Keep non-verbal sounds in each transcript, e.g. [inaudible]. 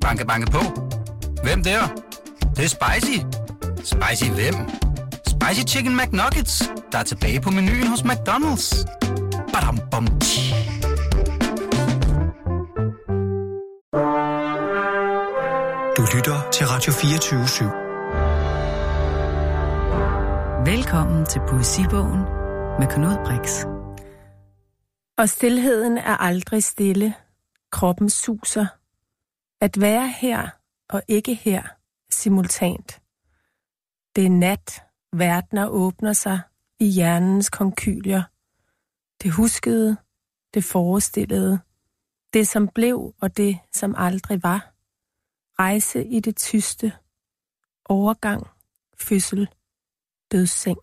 Banke, banke på. Hvem der? Det, det er spicy. Spicy hvem? Spicy Chicken McNuggets, der er tilbage på menuen hos McDonald's. Badum, bom, tji. Du lytter til Radio 24 /7. Velkommen til Poesibogen med Knud Brix. Og stillheden er aldrig stille. Kroppen suser. At være her og ikke her simultant. Det er nat. Verdener åbner sig i hjernens konkylier. Det huskede, det forestillede, det som blev og det som aldrig var. Rejse i det tyste. Overgang, fødsel, dødsseng.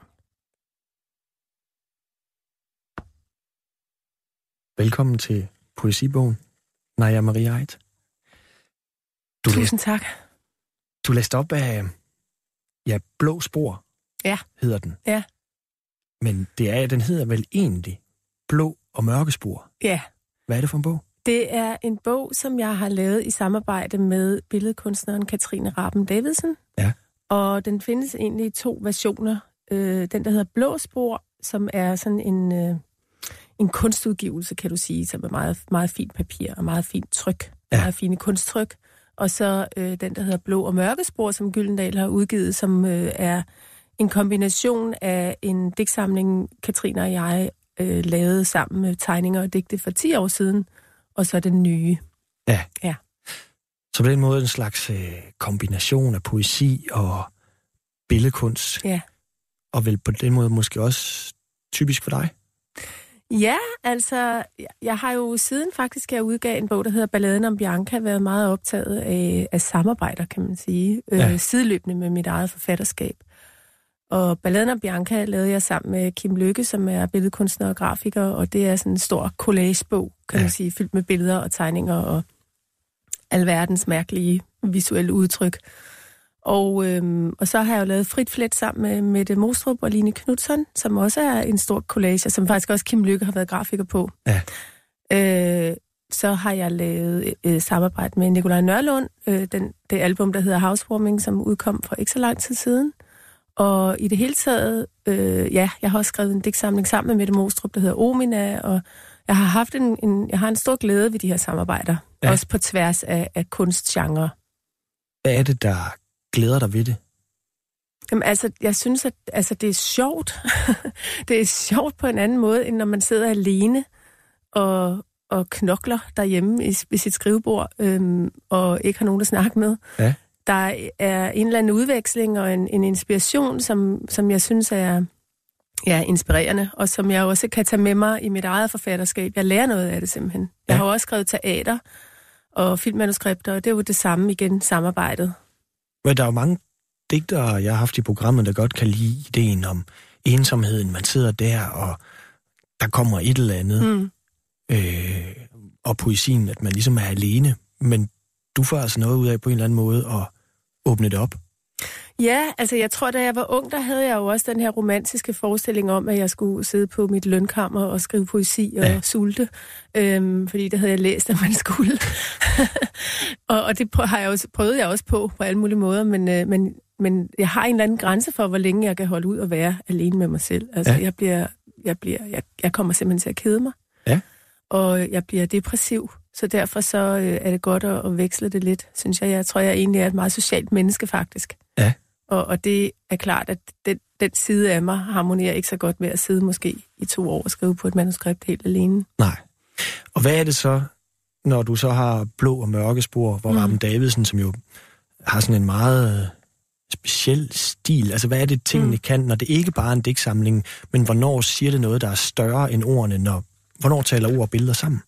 Velkommen til Poesibogen, Naja Maria Eit. Du Tusind læste, tak. Du læste op af, ja, Blå Spor, ja. hedder den. Ja. Men det er, den hedder vel egentlig Blå og Mørke Spor. Ja. Hvad er det for en bog? Det er en bog, som jeg har lavet i samarbejde med billedkunstneren Katrine Raben Davidsen. Ja. Og den findes egentlig i to versioner. Øh, den, der hedder Blå Spor, som er sådan en, øh, en kunstudgivelse, kan du sige, som er meget, meget fint papir og meget fint tryk. Ja. Meget fine kunsttryk. Og så øh, den, der hedder Blå og Mørke Spor, som Gyldendal har udgivet, som øh, er en kombination af en digtsamling, Katrine og jeg øh, lavede sammen med tegninger og digte for 10 år siden, og så den nye. Ja. Ja. Så på den måde en slags øh, kombination af poesi og billedkunst. Ja. Og vel på den måde måske også typisk for dig? Ja, altså, jeg har jo siden faktisk, jeg udgav en bog, der hedder Balladen om Bianca, været meget optaget af, af samarbejder, kan man sige, ja. øh, sideløbende med mit eget forfatterskab. Og Balladen om Bianca lavede jeg sammen med Kim Lykke, som er billedkunstner og grafiker, og det er sådan en stor collagebog, kan ja. man sige, fyldt med billeder og tegninger og alverdens mærkelige visuelle udtryk. Og, øhm, og så har jeg jo lavet Frit Flet sammen med Mette Mostrup og Line Knudsen, som også er en stor collage, som faktisk også Kim Lykke har været grafiker på. Ja. Øh, så har jeg lavet øh, samarbejde med Nikolaj Nørlund, øh, den, det album, der hedder Housewarming, som udkom for ikke så lang tid siden. Og i det hele taget, øh, ja, jeg har også skrevet en digtsamling sammen med Mette Mostrup, der hedder Omina, og jeg har haft en, en, jeg har en stor glæde ved de her samarbejder, ja. også på tværs af, af kunstgenre. Hvad er det, der glæder dig ved det? Jamen altså, jeg synes, at altså, det er sjovt. [laughs] det er sjovt på en anden måde, end når man sidder alene og, og knokler derhjemme i, ved sit skrivebord, øhm, og ikke har nogen at snakke med. Ja. Der er en eller anden udveksling og en, en inspiration, som, som jeg synes er ja, inspirerende, og som jeg også kan tage med mig i mit eget forfatterskab. Jeg lærer noget af det simpelthen. Ja. Jeg har også skrevet teater og filmmanuskripter, og det er jo det samme igen, samarbejdet. Men der er jo mange digtere, jeg har haft i programmet, der godt kan lide ideen om ensomheden. Man sidder der, og der kommer et eller andet. Mm. Øh, og poesien, at man ligesom er alene. Men du får altså noget ud af på en eller anden måde at åbne det op. Ja, altså jeg tror, da jeg var ung, der havde jeg jo også den her romantiske forestilling om, at jeg skulle sidde på mit lønkammer og skrive poesi og ja. sulte. Øhm, fordi det havde jeg læst, at man skulle. [laughs] og, og det har jeg også, prøvede jeg også på på alle mulige måder, men, øh, men, men jeg har en eller anden grænse for, hvor længe jeg kan holde ud og være alene med mig selv. Altså Ja. jeg, bliver, jeg, bliver, jeg, jeg kommer simpelthen til at kede mig. Ja. Og jeg bliver depressiv. Så derfor så øh, er det godt at, at veksle det lidt, synes jeg. Jeg tror, jeg egentlig er et meget socialt menneske, faktisk. Ja. Og, og det er klart, at den, den side af mig harmonerer ikke så godt med at sidde måske i to år og skrive på et manuskript helt alene. Nej. Og hvad er det så, når du så har blå og mørke spor, hvor mm. Rappen Davidsen, som jo har sådan en meget øh, speciel stil, altså hvad er det, tingene mm. kan, når det ikke bare er en digtsamling, men hvornår siger det noget, der er større end ordene, når, hvornår taler ord og billeder sammen?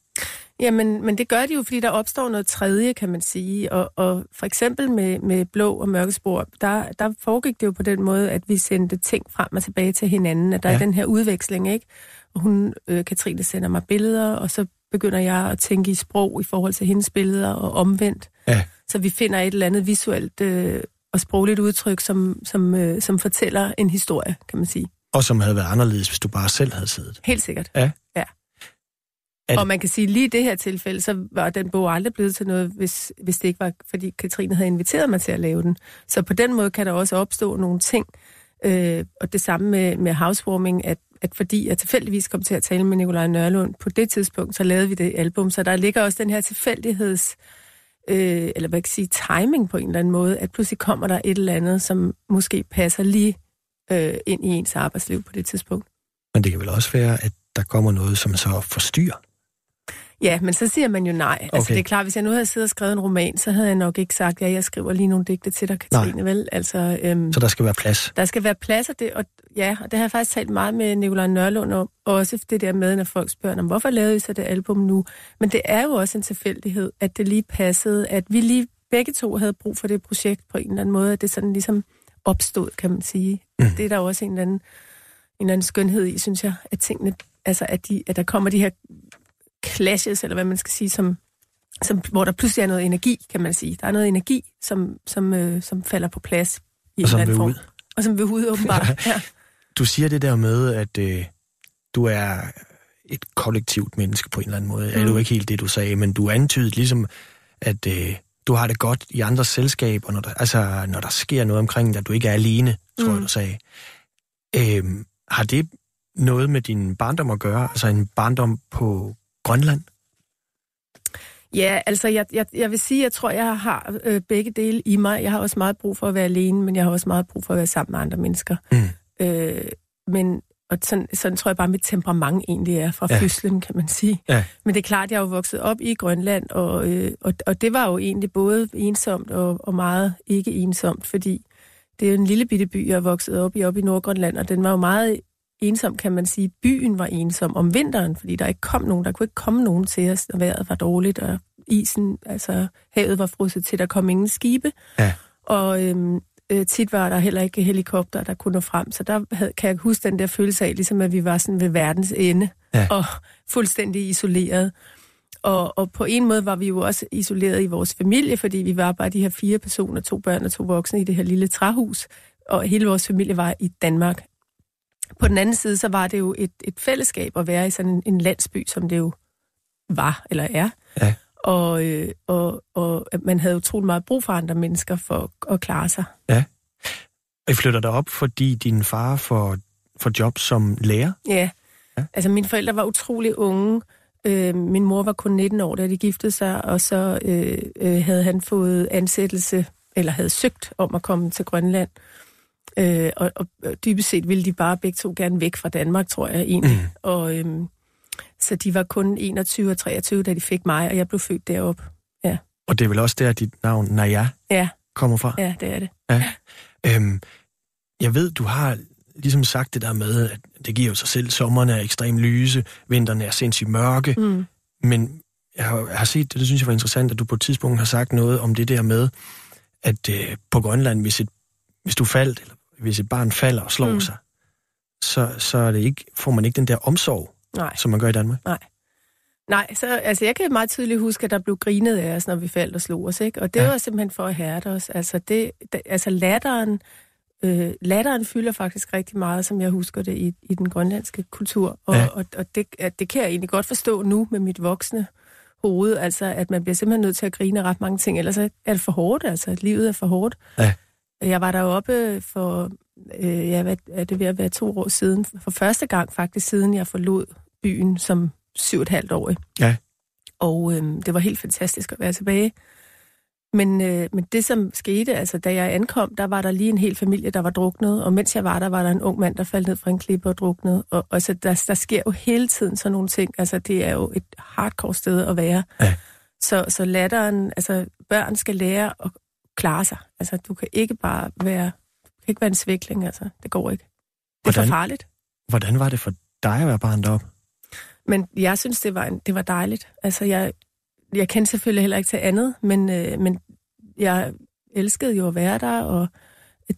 Jamen, men det gør de jo, fordi der opstår noget tredje, kan man sige. Og, og for eksempel med, med blå og mørke spor, der, der foregik det jo på den måde, at vi sendte ting frem og tilbage til hinanden, at der ja. Er den her udveksling, ikke? Og hun, øh, Katrine, sender mig billeder, og så begynder jeg at tænke i sprog i forhold til hendes billeder, og omvendt. Ja. Så vi finder et eller andet visuelt øh, og sprogligt udtryk, som, som, øh, som fortæller en historie, kan man sige. Og som havde været anderledes, hvis du bare selv havde siddet. Helt sikkert. Ja. ja. Det- Og man kan sige, lige i det her tilfælde, så var den bog aldrig blevet til noget, hvis, hvis det ikke var, fordi Katrine havde inviteret mig til at lave den. Så på den måde kan der også opstå nogle ting. Øh, og det samme med, med housewarming, at, at fordi jeg tilfældigvis kom til at tale med Nikolaj Nørlund på det tidspunkt, så lavede vi det album. Så der ligger også den her tilfældigheds, øh, eller hvad kan jeg sige, timing på en eller anden måde, at pludselig kommer der et eller andet, som måske passer lige øh, ind i ens arbejdsliv på det tidspunkt. Men det kan vel også være, at der kommer noget, som så forstyrrer. Ja, men så siger man jo nej. Altså, Okay. det er klart, hvis jeg nu havde siddet og skrevet en roman, så havde jeg nok ikke sagt, ja, jeg skriver lige nogle digte til dig, Katrine, Nej. vel? Altså, øhm, Så der skal være plads. der skal være plads, og det, og, ja, og det har jeg faktisk talt meget med Nikolaj Nørlund om, og også det der med, når folk spørger, "Nå, hvorfor lavede I så det album nu? Men det er jo også en tilfældighed, at det lige passede, at vi lige begge to havde brug for det projekt på en eller anden måde, at det sådan ligesom opstod, kan man sige. Mm. Det er der også en eller, anden, en eller anden skønhed i, synes jeg, at tingene, altså at, de, at der kommer de her clashes, eller hvad man skal sige, som, som, hvor der pludselig er noget energi, kan man sige. Der er noget energi, som, som, øh, som falder på plads i Og en eller form. ud. Og som vil ud, åbenbart. [laughs] ja. Du siger det der med, at øh, du er et kollektivt menneske på en eller anden måde. Mm. Er jo ikke helt det, du sagde, men du antydede ligesom, at øh, du har det godt i andres selskaber, når der, altså, når der sker noget omkring dig, at du ikke er alene, tror mm. jeg, du sagde. Øhm, har det noget med din barndom at gøre? Altså en barndom på Grønland? Ja, altså jeg, jeg, jeg vil sige, jeg tror, jeg har øh, begge dele i mig. Jeg har også meget brug for at være alene, men jeg har også meget brug for at være sammen med andre mennesker. Mm. Øh, men og sådan, sådan tror jeg bare, mit temperament egentlig er fra Ja. fødslen, kan man sige. Ja. Men det er klart, jeg er jo vokset op i Grønland, og, øh, og, og det var jo egentlig både ensomt og, og meget ikke ensomt, fordi det er jo en lille bitte by, jeg er vokset op i, op i Nordgrønland, og den var jo meget ensom, kan man sige. Byen var ensom om vinteren, fordi der ikke kom nogen. Der kunne ikke komme nogen til os, og vejret var dårligt, og isen, altså havet var frosset til, der kom ingen skibe. Ja. Og øhm, øh, tit var der heller ikke helikopter, der kunne nå frem. Så der havde, kan jeg huske den der følelse af, ligesom at vi var sådan ved verdens ende, Ja. og fuldstændig isoleret. Og, og på en måde var vi jo også isoleret i vores familie, fordi vi var bare de her fire personer, to børn og to voksne i det her lille træhus, og hele vores familie var i Danmark. På den anden side, så var det jo et, et fællesskab at være i sådan en, en landsby, som det jo var eller er. Ja. Og, øh, og, og man havde utrolig meget brug for andre mennesker for at, klare sig. Og I flytter dig op, fordi din far får, får job som lærer? Ja. Ja. ja. Altså, mine forældre var utrolig unge. Øh, min mor var kun 19 år, da de giftede sig, og så øh, øh, havde han fået ansættelse, eller havde søgt om at komme til Grønland. Øh, og, og og dybest set ville de bare begge to gerne væk fra Danmark, tror jeg egentlig. Mm. Og, øhm, så de var kun 21 og 23, da de fik mig, og jeg blev født deroppe. Og det er vel også der, dit navn Naja Ja, kommer fra? ja, det er det. Øhm, jeg ved, du har ligesom sagt det der med, at det giver jo sig selv, sommerne er ekstremt lyse, vinterne er sindssygt mørke, Mm. men jeg har, jeg har set det, det synes jeg var interessant, at du på et tidspunkt har sagt noget om det der med, at øh, på Grønland, hvis, et, hvis du faldt, eller hvis et barn falder og slår mm. Sig, så, så er det ikke, får man ikke den der omsorg, Nej. som man gør i Danmark. Nej, så altså, jeg kan meget tydeligt huske, at der blev grinet af os, når vi faldt og slog os, ikke? Og det Ja. var simpelthen for at hærde os. Altså, det, det, altså latteren, øh, latteren fylder faktisk rigtig meget, som jeg husker det, i, i den grønlandske kultur. Og, Ja. og, og det, at det kan jeg egentlig godt forstå nu med mit voksne hoved, altså at man bliver simpelthen nødt til at grine ret mange ting, ellers er det for hårdt, altså at livet er for hårdt. Ja. Jeg var deroppe for, øh, ja, hvad er det ved at være to år siden, for første gang faktisk, siden jeg forlod byen som syv og et halvt år. Ja. Og øh, det var helt fantastisk at være tilbage. Men, øh, men det, som skete, altså da jeg ankom, der var der lige en hel familie, der var druknet, og mens jeg var der, var der en ung mand, der faldt ned fra en klippe og druknede. Og, og så der, der sker jo hele tiden sådan nogle ting. Altså, det er jo et hardcore sted at være. Ja. Så, så latteren, altså børn skal lære at klare sig. Altså, du kan ikke bare være, du kan ikke være en svækling, altså. Det går ikke. Det er Hvordan? for farligt. Hvordan var det for dig at være barn deroppe? Men jeg synes, det var, en, det var dejligt. Altså, jeg, jeg kendte selvfølgelig heller ikke til andet, men, øh, men jeg elskede jo at være der, og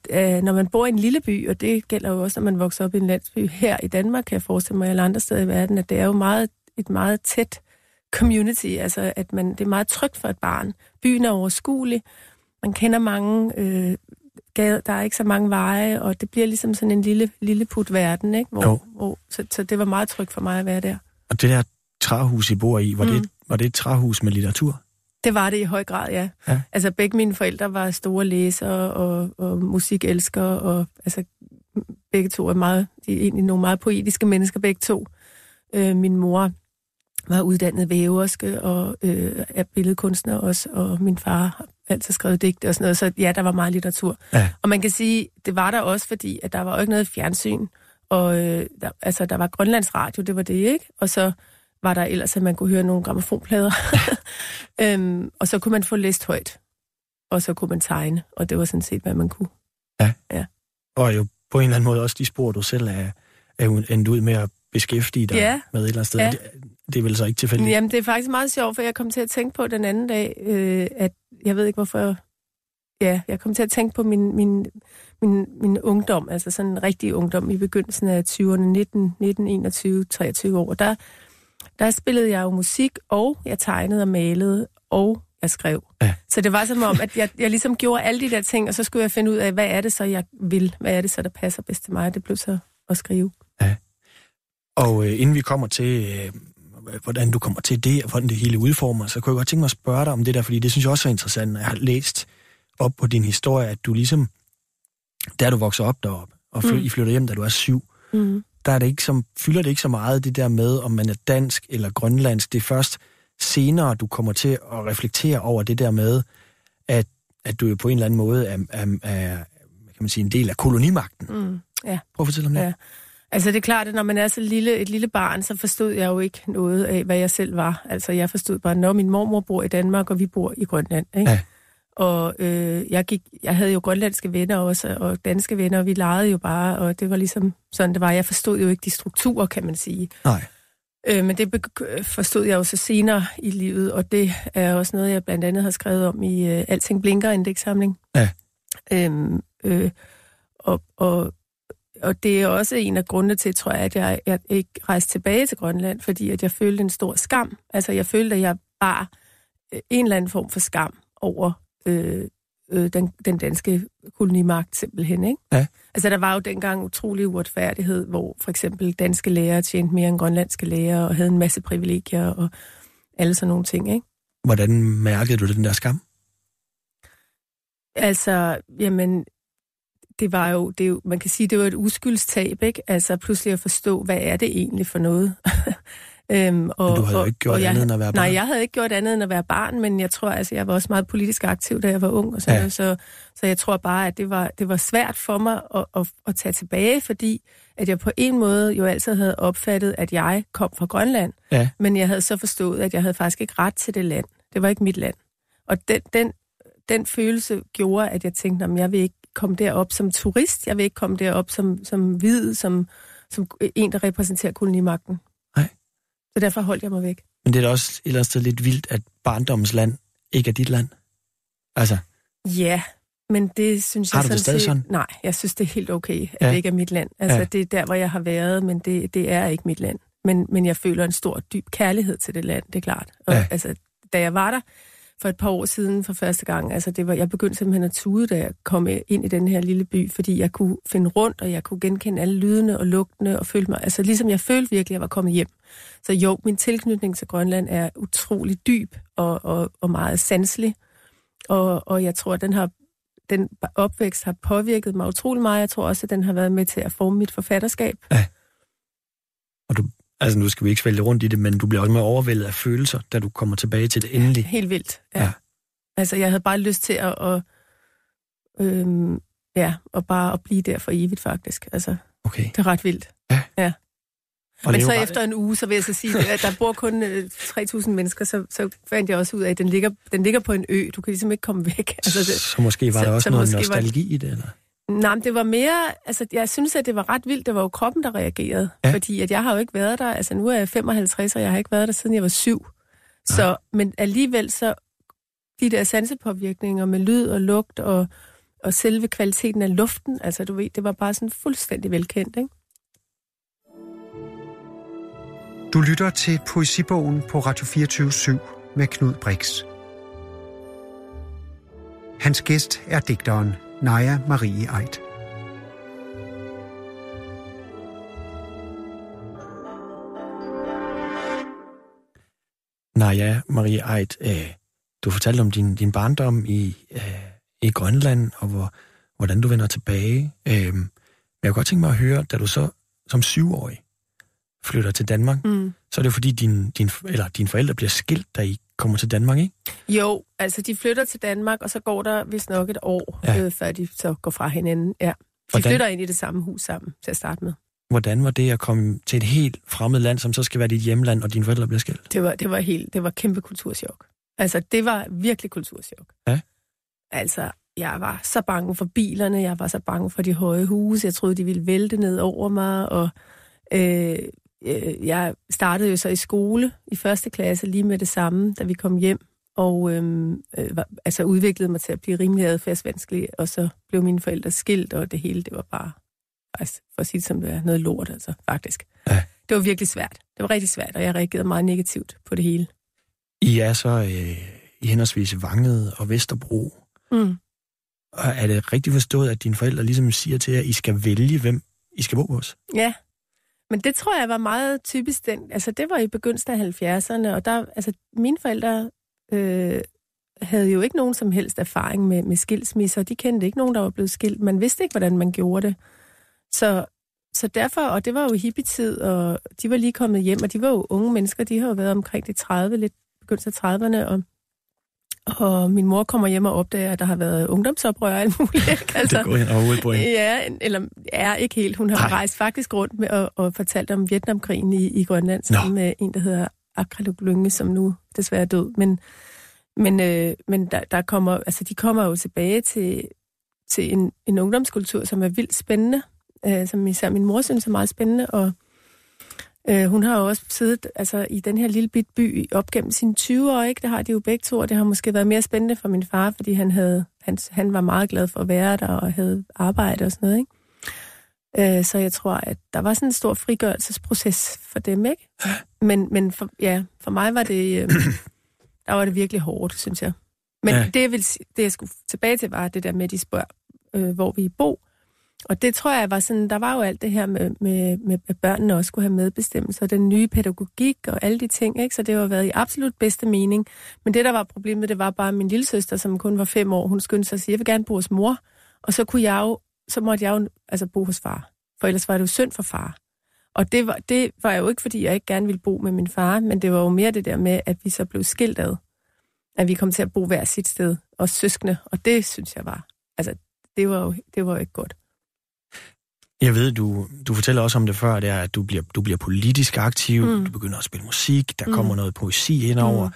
øh, når man bor i en lille by, og det gælder jo også, når man vokser op i en landsby her i Danmark, kan jeg forestille mig, eller andre steder i verden, at det er jo meget, et meget tæt community, altså at man, det er meget trygt for et barn. Byen er overskuelig, man kender mange, øh, gader, der er ikke så mange veje, og det bliver ligesom sådan en lille, lille put verden, ikke? Jo. Hvor, hvor, så, så det var meget trygt for mig at være der. Og det der træhus, I bor i, var, mm. det, var det et træhus med litteratur? Det var det i høj grad, ja. ja. Altså begge mine forældre var store læsere og, og musikelskere, og altså begge to er meget, de er egentlig nogle meget poetiske mennesker, begge to. Øh, min mor var uddannet væverske og øh, er billedkunstner også, og min far altid skrevet digte og sådan noget, så ja, der var meget litteratur. Ja. Og man kan sige, det var der også, fordi at der var jo ikke noget fjernsyn, og øh, der, altså, der var Grønlands Radio, det var det, ikke? Og så var der ellers, at man kunne høre nogle gramofonplader. [laughs] øhm, og så kunne man få læst højt, og så kunne man tegne, og det var sådan set, hvad man kunne. Ja. ja. Og jo på en eller anden måde også de spor, du selv er, er endt ud med at beskæftige dig ja. med et eller andet sted. Ja. Det, er vel så ikke tilfældigt? Jamen, det er faktisk meget sjovt, for jeg kom til at tænke på den anden dag, øh, at jeg ved ikke, hvorfor... Ja, jeg kom til at tænke på min, min, min, min ungdom, altså sådan en rigtig ungdom i begyndelsen af 20'erne, 19, 19, 21, 23 år. Der, der spillede jeg jo musik, og jeg tegnede og malede, og jeg skrev. Ja. Så det var som om, at jeg, jeg ligesom gjorde alle de der ting, og så skulle jeg finde ud af, hvad er det så, jeg vil? Hvad er det så, der passer bedst til mig? Det blev så at skrive. Ja. Og øh, inden vi kommer til, øh, hvordan du kommer til det, og hvordan det hele udformer, så kunne jeg godt tænke mig at spørge dig om det der, fordi det synes jeg også er interessant, når jeg har læst op på din historie, at du ligesom, da du vokser op deroppe, og fly, mm. I flytter hjem, da du er syv, mm. der er det ikke som, fylder det ikke så meget det der med, om man er dansk eller grønlandsk. Det er først senere, du kommer til at reflektere over det der med, at, at du jo på en eller anden måde er, er, er kan man sige, en del af kolonimagten. Mm. Ja. Prøv at fortælle om det. Ja. Altså det er klart, at når man er så lille, et lille barn, så forstod jeg jo ikke noget af, hvad jeg selv var. Altså jeg forstod bare, når min mormor bor i Danmark, og vi bor i Grønland. Ikke? Ja. Og øh, jeg, gik, jeg havde jo grønlandske venner også, og danske venner, og vi legede jo bare, og det var ligesom sådan, det var. Jeg forstod jo ikke de strukturer, kan man sige. Nej. Øh, men det forstod jeg jo så senere i livet, og det er også noget, jeg blandt andet har skrevet om i øh, Alting Blinker indekssamling. Ja. Øhm, øh, og, og og det er også en af grundene til, tror jeg, at jeg, jeg ikke rejste tilbage til Grønland, fordi at jeg følte en stor skam. Altså, jeg følte, at jeg bare øh, en eller anden form for skam over øh, øh, den, den danske kolonimagt simpelthen, ikke? Ja. Altså, der var jo dengang utrolig uretfærdighed, hvor for eksempel danske lærere tjente mere end grønlandske lærere, og havde en masse privilegier og alle sådan nogle ting, ikke? Hvordan mærkede du den der skam? Altså, jamen, det var jo, det jo, man kan sige, det var et uskyldstab, ikke? Altså pludselig at forstå, hvad er det egentlig for noget? [laughs] øhm, og, men du havde jo ikke gjort og, andet end at være barn. Nej, jeg havde ikke gjort andet end at være barn, men jeg tror, altså, jeg var også meget politisk aktiv, da jeg var ung, og sådan ja. noget, så, så jeg tror bare, at det var, det var svært for mig at, at, at tage tilbage, fordi at jeg på en måde jo altid havde opfattet, at jeg kom fra Grønland, ja. men jeg havde så forstået, at jeg havde faktisk ikke ret til det land. Det var ikke mit land. Og den, den, den følelse gjorde, at jeg tænkte, at jeg vil ikke komme derop som turist. Jeg vil ikke komme derop som, som hvid, som, som en, der repræsenterer kolonimagten. Nej. Så derfor holdt jeg mig væk. Men det er da også et eller andet sted lidt vildt, at barndommens land ikke er dit land. Altså. Ja, men det synes har jeg sådan det stadig sådan? Nej, jeg synes, det er helt okay, at ja. det ikke er mit land. Altså, ja. det er der, hvor jeg har været, men det, det er ikke mit land. Men, men jeg føler en stor, dyb kærlighed til det land, det er klart. Og ja. altså, da jeg var der, for et par år siden for første gang. Altså det var, jeg begyndte simpelthen at tude, da jeg kom ind i den her lille by, fordi jeg kunne finde rundt, og jeg kunne genkende alle lydene og lugtene og følte mig, altså ligesom jeg følte virkelig, at jeg var kommet hjem. Så jo, min tilknytning til Grønland er utrolig dyb og, og, og meget sanselig. Og, og jeg tror, at den, har, den opvækst har påvirket mig utrolig meget. Jeg tror også, at den har været med til at forme mit forfatterskab. Ja. Og Altså, nu skal vi ikke svælge rundt i det, men du bliver også mere overvældet af følelser, da du kommer tilbage til det endelige. Helt vildt, ja. ja. Altså, jeg havde bare lyst til at, at øhm, ja, og bare at blive der for evigt, faktisk. Altså, okay. det er ret vildt. Ja. ja. Og Men så bare... efter en uge, så vil jeg så sige, at der bor kun øh, 3.000 mennesker, så, så fandt jeg også ud af, at den ligger, den ligger på en ø. Du kan ligesom ikke komme væk. [laughs] Altså, det, så måske var så, der også noget nostalgi var... i det, eller? Nej, men det var mere, altså jeg synes, at det var ret vildt. Det var jo kroppen, der reagerede. Ja. Fordi at jeg har jo ikke været der, altså nu er jeg 55, og jeg har ikke været der, siden jeg var syv. Ja. Så, men alligevel så, de der sansepåvirkninger med lyd og lugt og, og selve kvaliteten af luften, altså du ved, det var bare sådan fuldstændig velkendt, ikke? Du lytter til Poesibogen på Radio 24 med Knud Brix. Hans gæst er digteren Naja Marie Eit. Naja, Marie Eid, øh, du fortalte om din, din barndom i, øh, i Grønland, og hvor, hvordan du vender tilbage. Øh, men jeg kunne godt tænke mig at høre, da du så som syvårig flytter til Danmark, Mm. så er det jo fordi, din, din, eller dine forældre bliver skilt, da I kommer til Danmark, ikke? Jo, altså de flytter til Danmark, og så går der vist nok et år, Ja. øh, før de så går fra hinanden. Ja. De Hvordan- flytter ind i det samme hus sammen til at starte med. Hvordan var det at komme til et helt fremmed land, som så skal være dit hjemland, og dine forældre bliver skilt? Det var, det var helt, det var kæmpe kulturschok. Altså, det var virkelig kulturschok. Ja. Altså, jeg var så bange for bilerne, jeg var så bange for de høje huse, jeg troede, de ville vælte ned over mig, og øh, øh, jeg startede jo så i skole i første klasse lige med det samme, da vi kom hjem, og øh, øh, var, altså udviklede mig til at blive rimelig adfærdsvanskelig, og så blev mine forældre skilt, og det hele, det var bare, altså, for at sige det som det er, noget lort, altså, faktisk. Ja. Det var virkelig svært. Det var rigtig svært, og jeg reagerede meget negativt på det hele. I er så øh, i henholdsvis Vanget og Vesterbro. Mm. Og er det rigtigt forstået, at dine forældre ligesom siger til jer, at I skal vælge, hvem I skal bo hos? Ja, men det tror jeg var meget typisk den. Altså, det var i begyndelsen af 70'erne, og der, altså, mine forældre øh, havde jo ikke nogen som helst erfaring med, med skilsmisser. De kendte ikke nogen, der var blevet skilt. Man vidste ikke, hvordan man gjorde det. Så, så derfor, og det var jo hippietid, og de var lige kommet hjem, og de var jo unge mennesker. De har jo været omkring de 30, lidt begyndelsen af 30'erne, og, og min mor kommer hjem og opdager, at der har været ungdomsoprør og alt muligt. [laughs] ikke? Altså, Det går hen over hovedet på hende. Ja, eller er ikke helt. Hun har. Nej. rejst faktisk rundt med og, og fortalt om Vietnamkrigen i, i Grønland sammen med en, der hedder Akraluk Lynge, som nu desværre er død. Men, men, øh, men der, der kommer, altså, de kommer jo tilbage til, til en, en ungdomskultur, som er vildt spændende, øh, som især min mor synes er meget spændende, og øh, hun har jo også siddet altså, i den her lille bit by op gennem sine 20 år, ikke? Det har de jo begge to, og det har måske været mere spændende for min far, fordi han, havde, han, han var meget glad for at være der og havde arbejde og sådan noget, ikke? Øh, så jeg tror, at der var sådan en stor frigørelsesproces for dem, ikke? Men, men for, ja, for mig var det, øh, [clears throat] der var det virkelig hårdt, synes jeg. Men Ja. det, jeg vil, det, jeg skulle tilbage til, var det der med, at de spørger, øh, hvor vi bo. Og det tror jeg var sådan, der var jo alt det her med, med, med at børnene også skulle have medbestemmelse, og den nye pædagogik og alle de ting, ikke? Så det har været i absolut bedste mening. Men det, der var problemet, det var bare min lille søster, som kun var fem år, hun skyndte sig at sige, jeg vil gerne bo hos mor. Og så kunne jeg jo, så måtte jeg jo altså bo hos far. For ellers var det jo synd for far. Og det var, det var jo ikke, fordi jeg ikke gerne ville bo med min far, men det var jo mere det der med, at vi så blev skilt ad. At vi kom til at bo hver sit sted, og søskende. Og det synes jeg var, altså, det var jo, det var jo ikke godt. Jeg ved, du, du fortæller også om det før, det er, at du bliver, du bliver politisk aktiv, mm. Du begynder at spille musik, der mm. Mm. kommer noget poesi indover,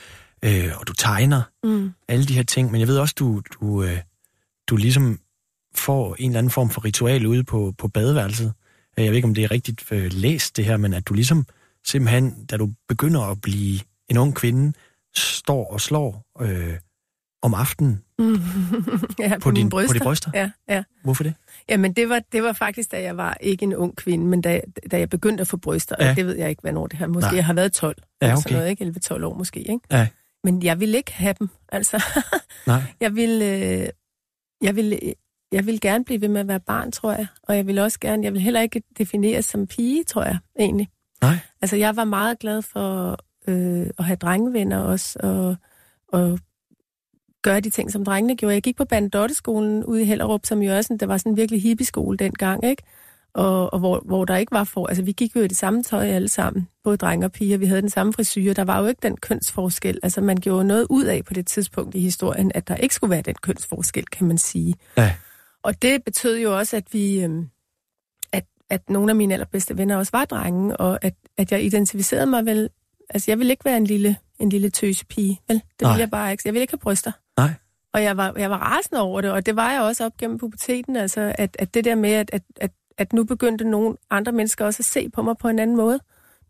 mm. øh, og du tegner Mm. alle de her ting. Men jeg ved også, du, du, øh, du ligesom får en eller anden form for ritual ude på, på badeværelset. Jeg ved ikke, om det er rigtigt øh, læst det her, men at du ligesom simpelthen, da du begynder at blive en ung kvinde, står og slår øh, om aftenen. Ja, på, mine din, på bryster. de bryster. Ja, ja. Hvorfor det? Jamen, det var, det var faktisk, da jeg var ikke en ung kvinde, men da, da jeg begyndte at få bryster. Ja. Ja. Det ved jeg ikke, hvornår det her. Måske Nej. jeg har været 12. Ja, okay. Sådan noget, ikke? 11-12 år måske, ikke? Ja. Men jeg ville ikke have dem, altså. [laughs] Nej. jeg ville, øh, jeg ville, jeg ville gerne blive ved med at være barn, tror jeg. Og jeg vil også gerne, jeg vil heller ikke defineres som pige, tror jeg, egentlig. Nej. Altså, jeg var meget glad for øh, at have drengevenner også, og, og gøre de ting, som drengene gjorde. Jeg gik på Bandotteskolen ude i Hellerup, som jo også sådan, det var sådan en virkelig hippieskole dengang, ikke? Og, og hvor, hvor der ikke var for... Altså, vi gik jo i det samme tøj alle sammen, både drenge og piger. Vi havde den samme frisyr. Der var jo ikke den kønsforskel. Altså, man gjorde noget ud af på det tidspunkt i historien, at der ikke skulle være den kønsforskel, kan man sige. Ja. Og det betød jo også, at vi... Øhm, at, at nogle af mine allerbedste venner også var drenge, og at, at jeg identificerede mig vel... Altså, jeg ville ikke være en lille, en lille tøsepige, vel? Det Nej. ville jeg bare ikke. Jeg ville ikke have bryster. Nej. Og jeg var, jeg var rasende over det, og det var jeg også op gennem puberteten, altså at, at det der med, at, at, at, at nu begyndte nogle andre mennesker også at se på mig på en anden måde.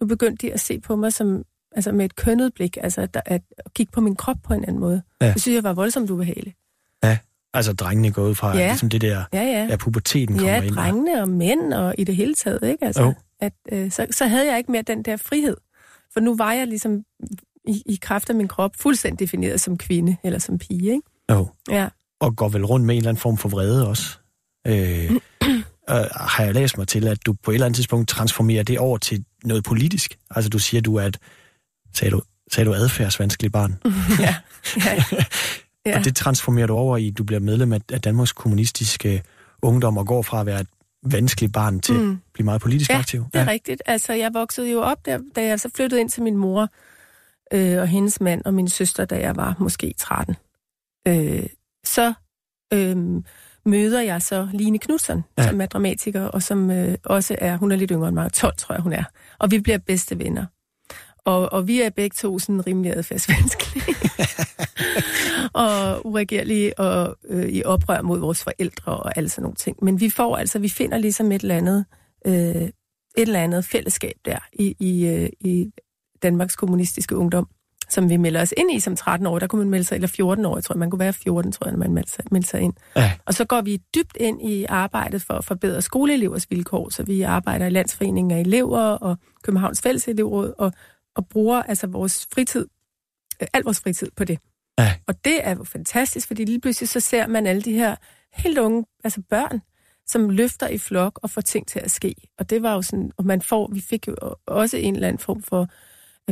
Nu begyndte de at se på mig som, altså med et kønnet blik, altså at, at, at kigge på min krop på en anden måde. Ja. Ja. Det synes jeg var voldsomt ubehageligt. Altså drengene går ud fra, Ja. ligesom det der, Ja, ja. ja, puberteten kommer Ja, ind. der. drengene og mænd og i det hele taget, ikke? Altså, Jo. at, øh, så, så havde jeg ikke mere den der frihed. For nu var jeg ligesom i, i kraft af min krop fuldstændig defineret som kvinde eller som pige, ikke? Jo. Ja. Og går vel rundt med en eller anden form for vrede også. Øh, [clears throat] øh, har jeg læst mig til, at du på et eller andet tidspunkt transformerer det over til noget politisk. Altså du siger, du er et, sagde du, sagde du adfærdsvanskelig barn. [laughs] ja. ja. [laughs] Ja. Og det transformerer du over i, du bliver medlem af, af Danmarks kommunistiske ungdom og går fra at være et vanskeligt barn til mm. at blive meget politisk ja, aktiv. det er rigtigt. Altså, jeg voksede jo op, der, da jeg så flyttede ind til min mor øh, og hendes mand og min søster, da jeg var måske 13. Øh, så øh, møder jeg så Line Knudsen, ja. som er dramatiker, og som øh, også er, hun er lidt yngre end mig, 12 tror jeg hun er. Og vi bliver bedste venner. Og, og vi er begge to sådan rimelig adfærdsvanskelige. [laughs] og uregerlige og øh, i oprør mod vores forældre og alle sådan nogle ting. Men vi får altså, vi finder ligesom et eller andet, øh, et eller andet fællesskab der i, i, øh, i Danmarks kommunistiske ungdom, som vi melder os ind i som 13 år. Der kunne man melde sig, eller 14 år, jeg tror man kunne være 14, tror jeg, når man meldte sig, meldte sig ind. Ja. Og så går vi dybt ind i arbejdet for at forbedre skoleelevers vilkår, så vi arbejder i Landsforeningen af elever og Københavns Fælles Elevråd, og og bruger altså vores fritid, øh, al vores fritid på det. Ja. Og det er jo fantastisk, fordi lige pludselig så ser man alle de her helt unge, altså børn, som løfter i flok og får ting til at ske. Og det var jo sådan, og man får, vi fik jo også en eller anden form for,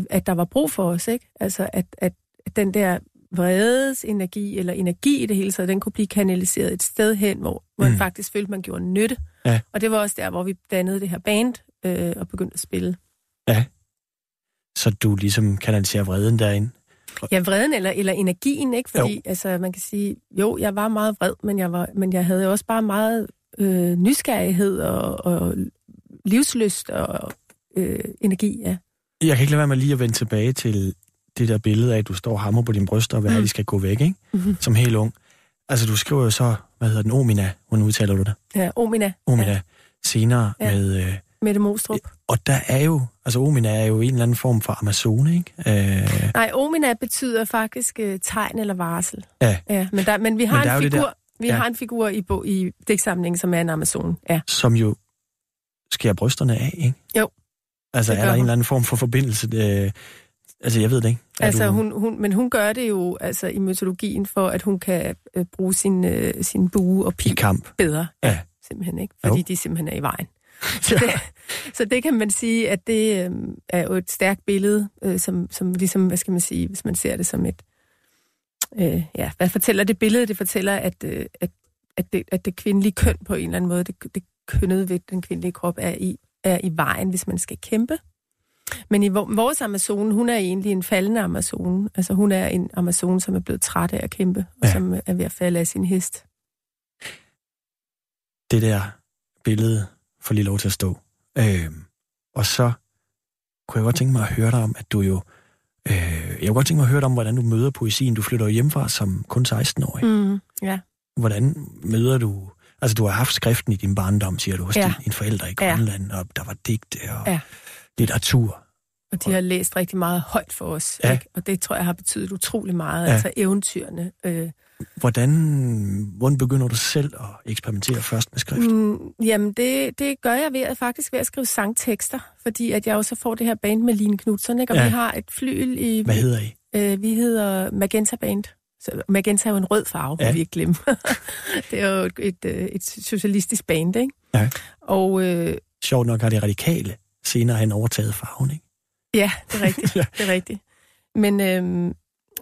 at der var brug for os, ikke? Altså, at, at, den der vredes energi, eller energi i det hele taget, den kunne blive kanaliseret et sted hen, hvor, hvor mm. man faktisk følte, man gjorde nytte. Ja. Og det var også der, hvor vi dannede det her band øh, og begyndte at spille. Ja så du ligesom kanaliserer vreden derinde. Ja, vreden eller, eller energien, ikke? Fordi, jo. altså, man kan sige, jo, jeg var meget vred, men jeg, var, men jeg havde også bare meget øh, nysgerrighed og, og livsløst og øh, energi, ja. Jeg kan ikke lade være med lige at vende tilbage til det der billede af, at du står hammer på din bryst, og hvad mm. de skal gå væk, ikke? Mm-hmm. Som helt ung. Altså, du skriver jo så, hvad hedder den, Omina, hvordan udtaler du det? Ja, Omina. Omina. Ja. Senere ja. med... Øh, Mette Mostrup. Og der er jo, altså Omina er jo en eller anden form for Amazone, ikke? Øh... Nej, Omina betyder faktisk uh, tegn eller varsel. Ja. ja men, der, men vi har men en figur, der, vi ja. har en figur i, bo, i digtsamlingen, som er en Amazon. Ja. Som jo skærer brysterne af, ikke? Jo. Altså er der hun. en eller anden form for forbindelse? Øh, altså jeg ved det ikke. Er altså, du... hun, hun, men hun gør det jo altså, i mytologien for, at hun kan øh, bruge sin, øh, sin bue og pil I kamp. bedre. Ja. Simpelthen, ikke? Fordi jo. de simpelthen er i vejen. [laughs] Så det, så det kan man sige, at det øh, er jo et stærkt billede, øh, som, som ligesom, hvad skal man sige, hvis man ser det som et... Øh, ja, hvad fortæller det billede? Det fortæller, at, øh, at, at, det, at det kvindelige køn på en eller anden måde, det, det kønnet ved den kvindelige krop er i, er i vejen, hvis man skal kæmpe. Men i vores Amazone, hun er egentlig en faldende Amazone. Altså hun er en Amazone, som er blevet træt af at kæmpe, og ja. som er ved at falde af sin hest. Det der billede får lige lov til at stå. Øh, og så kunne jeg godt tænke mig at høre dig om, at du jo... Øh, jeg kunne godt tænke mig at høre dig om, hvordan du møder poesien. Du flytter jo hjemmefra som kun 16-årig. Mm, ja. Hvordan møder du... Altså, du har haft skriften i din barndom, siger du, hos ja. dine forældre i Grønland, ja. og der var digte og ja. litteratur. Og de har læst rigtig meget højt for os, ja. ikke? og det tror jeg har betydet utrolig meget. Ja. Altså eventyrene, øh, Hvordan, hvordan begynder du selv at eksperimentere først med skrift? Mm, jamen, det, det gør jeg ved at faktisk ved at skrive sangtekster, fordi at jeg også får det her band med Line Knudsen, ikke? og ja. vi har et flyl i... Hvad hedder I? Øh, vi hedder Magenta Band. Så Magenta er jo en rød farve, ja. vi ikke glemme. [laughs] det er jo et, et, øh, et socialistisk band, ikke? Ja. Og, øh, Sjovt nok har de radikale senere hen overtaget farven, ikke? Ja, det er rigtigt. [laughs] ja. Det er rigtigt. Men, øh,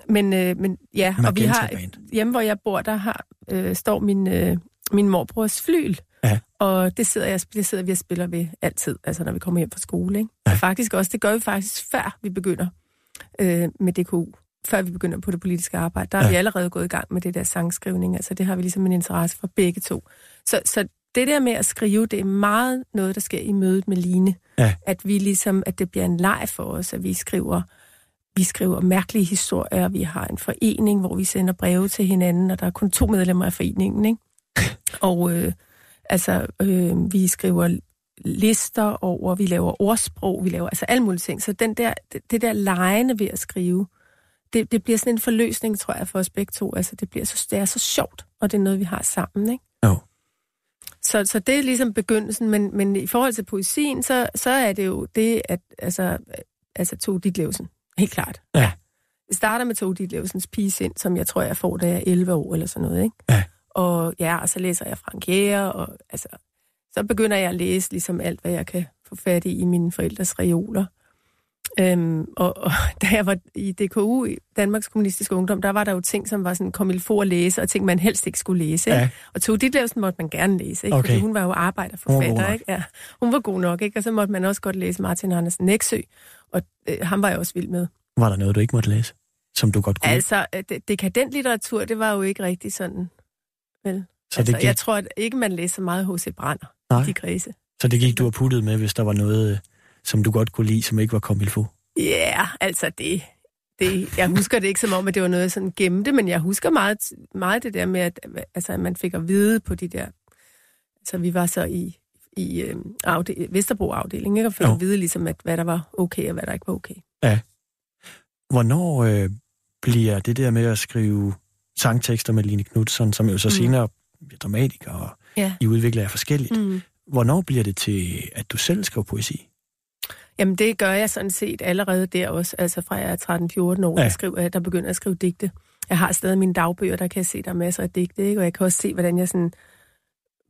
men, øh, men ja, Magenta og vi har hjemme, hvor jeg bor, der har øh, står min, øh, min morbrors flyl. Ja. Og det sidder, jeg, det sidder vi og spiller ved altid, altså når vi kommer hjem fra skole. Ikke? Ja. Og faktisk også, det gør vi faktisk før vi begynder øh, med DKU. Før vi begynder på det politiske arbejde. Der ja. er vi allerede gået i gang med det der sangskrivning. Altså det har vi ligesom en interesse for begge to. Så, så det der med at skrive, det er meget noget, der sker i mødet med Line. Ja. At vi ligesom, at det bliver en leg for os, at vi skriver vi skriver mærkelige historier, vi har en forening, hvor vi sender breve til hinanden, og der er kun to medlemmer af foreningen, ikke? [laughs] Og øh, altså, øh, vi skriver lister over, vi laver ordsprog, vi laver altså alle mulige ting. Så den der, det, det der lejende ved at skrive, det, det bliver sådan en forløsning, tror jeg, for os begge to. Altså, det, bliver så, det er så sjovt, og det er noget, vi har sammen, ikke? Jo. Så, så det er ligesom begyndelsen, men, men i forhold til poesien, så, så er det jo det, at altså, altså Tove Ditlevsen, Helt klart. Ja. Det starter med Tove Ditlevsens Pigesind, som jeg tror, jeg får, da jeg er 11 år eller sådan noget, ikke? Ja. Og ja, og så læser jeg Frank Jæger, og altså, så begynder jeg at læse ligesom alt, hvad jeg kan få fat i i mine forældres reoler. Øhm, og, og [laughs] da jeg var i DKU, i Danmarks Kommunistiske Ungdom, der var der jo ting, som var sådan, kom for at læse, og ting, man helst ikke skulle læse. Ikke? Ja. Og Tove Ditlevsen måtte man gerne læse, ikke? Okay. fordi hun var jo Hun arbejderforfatter. nok. Ikke? Ja, hun var god nok, ikke? og så måtte man også godt læse Martin Andersen Nexø, og øh, ham var jeg også vild med. Var der noget, du ikke måtte læse? Som du godt kunne? Altså, øh, det, dekadent litteratur, det var jo ikke rigtig sådan, vel? Så altså, det gik- Jeg tror at ikke, man læser så meget H.C. Brander Nej. i de kredse. Så det gik du og puttede med, hvis der var noget, øh, som du godt kunne lide, som ikke var komilfo? Ja, yeah, altså det, det... Jeg husker det ikke som om, at det var noget, jeg sådan gemte, men jeg husker meget, meget det der med, at, altså, at man fik at vide på de der... Altså, vi var så i, i øh, afde, Vesterbro-afdelingen, ikke? og fik Jo. at vide, ligesom, at, hvad der var okay, og hvad der ikke var okay. Hvornår øh, bliver det der med at skrive sangtekster med Line Knudsen, som jo så Mm. senere bliver dramatiker, og Ja. I udvikler jer forskelligt. Mm. Hvornår bliver det til, at du selv skriver poesi? Jamen, det gør jeg sådan set allerede der også. Altså fra jeg er 13-14 år, Ja. der, skriver, jeg- der begynder at skrive digte. Jeg har stadig mine dagbøger, der kan jeg se, der er masser af digte, ikke? og jeg kan også se, hvordan jeg sådan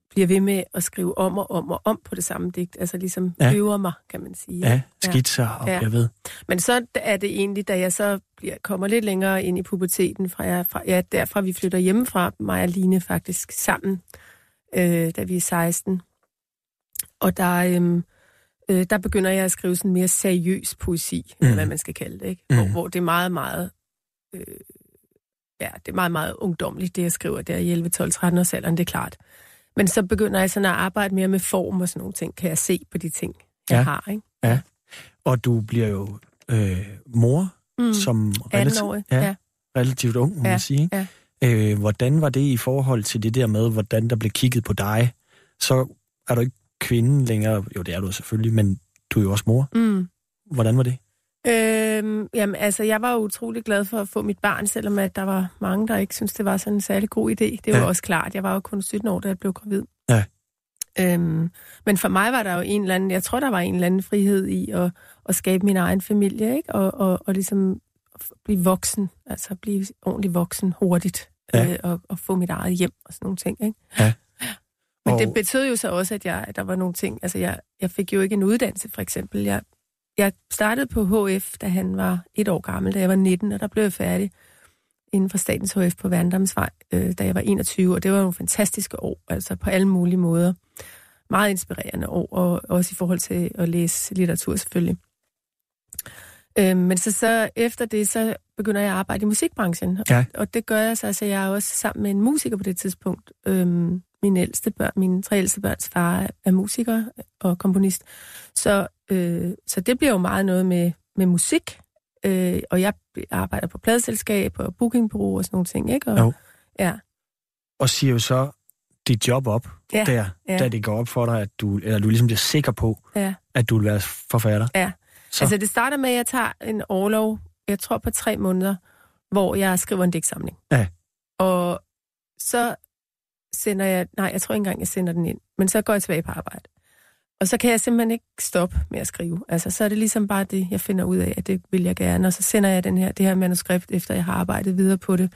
bliver ved med at skrive om og om og om på det samme digt. Altså ligesom Ja. øver mig, kan man sige. Ja, skitser og Ja. jeg ved. Men så er det egentlig, da jeg så bliver, kommer lidt længere ind i puberteten, fra, jeg, fra ja, derfra vi flytter hjemmefra, mig og Line faktisk sammen, øh, da vi er 16. Og der, øhm, øh, der begynder jeg at skrive sådan mere seriøs poesi, mm. Mm. hvad man skal kalde det, ikke? Mm. Hvor, hvor det er meget, meget... Øh, ja, det er meget, meget ungdomligt, det jeg skriver der i 11, 12, 13 års alderen, det er klart. Men så begynder jeg sådan at arbejde mere med form og sådan nogle ting, kan jeg se på de ting, jeg Ja. har, ikke? Og du bliver jo øh, mor, Mm. som 18-årig, ja, ja. relativt ung, må Ja, man sige. ja. Øh, hvordan var det i forhold til det der med, hvordan der blev kigget på dig? Så er du ikke kvinde længere. Jo, det er du selvfølgelig, men du er jo også mor. Mm. Hvordan var det? Øhm, jamen, altså, jeg var utrolig glad for at få mit barn, selvom at der var mange, der ikke syntes, det var sådan en særlig god idé. Det var ja. også klart. Jeg var jo kun 17 år, da jeg blev gravid. Ja. Øhm, men for mig var der jo en eller anden, jeg tror, der var en eller anden frihed i at, at skabe min egen familie, ikke? Og, og, og ligesom blive voksen, altså blive ordentlig voksen hurtigt, Ja. øh, og, og få mit eget hjem og sådan nogle ting, ikke? Ja. Men Og- det betød jo så også, at, jeg, at der var nogle ting, altså jeg, jeg fik jo ikke en uddannelse, for eksempel. Jeg, jeg startede på HF, da han var et år gammel, da jeg var 19, og der blev jeg færdig inden for Statens HF på Vandamsvej, øh, da jeg var 21, og det var nogle fantastiske år, altså på alle mulige måder. Meget inspirerende år, og også i forhold til at læse litteratur selvfølgelig. Øh, men så, så efter det, så begynder jeg at arbejde i musikbranchen, Ja. og, og det gør jeg så, altså jeg er også sammen med en musiker på det tidspunkt. Øhm, min ældste børn, mine tre ældste børns far er, er musiker og komponist. Så, øh, så det bliver jo meget noget med, med musik, øh, og jeg arbejder på pladselskab og bookingbureau og sådan nogle ting, ikke? Og, Jo. Ja, Og siger jo så dit job op Ja, der, ja. da det går op for dig, at du, eller du ligesom bliver sikker på, ja. at du vil være forfatter. Ja. Så. Altså det starter med, at jeg tager en overlov, jeg tror på tre måneder, hvor jeg skriver en digtsamling. Ja. Og så sender jeg, nej, jeg tror ikke engang, jeg sender den ind, men så går jeg tilbage på arbejde. Og så kan jeg simpelthen ikke stoppe med at skrive. Altså, så er det ligesom bare det, jeg finder ud af, at det vil jeg gerne. Og så sender jeg den her, det her manuskript, efter jeg har arbejdet videre på det,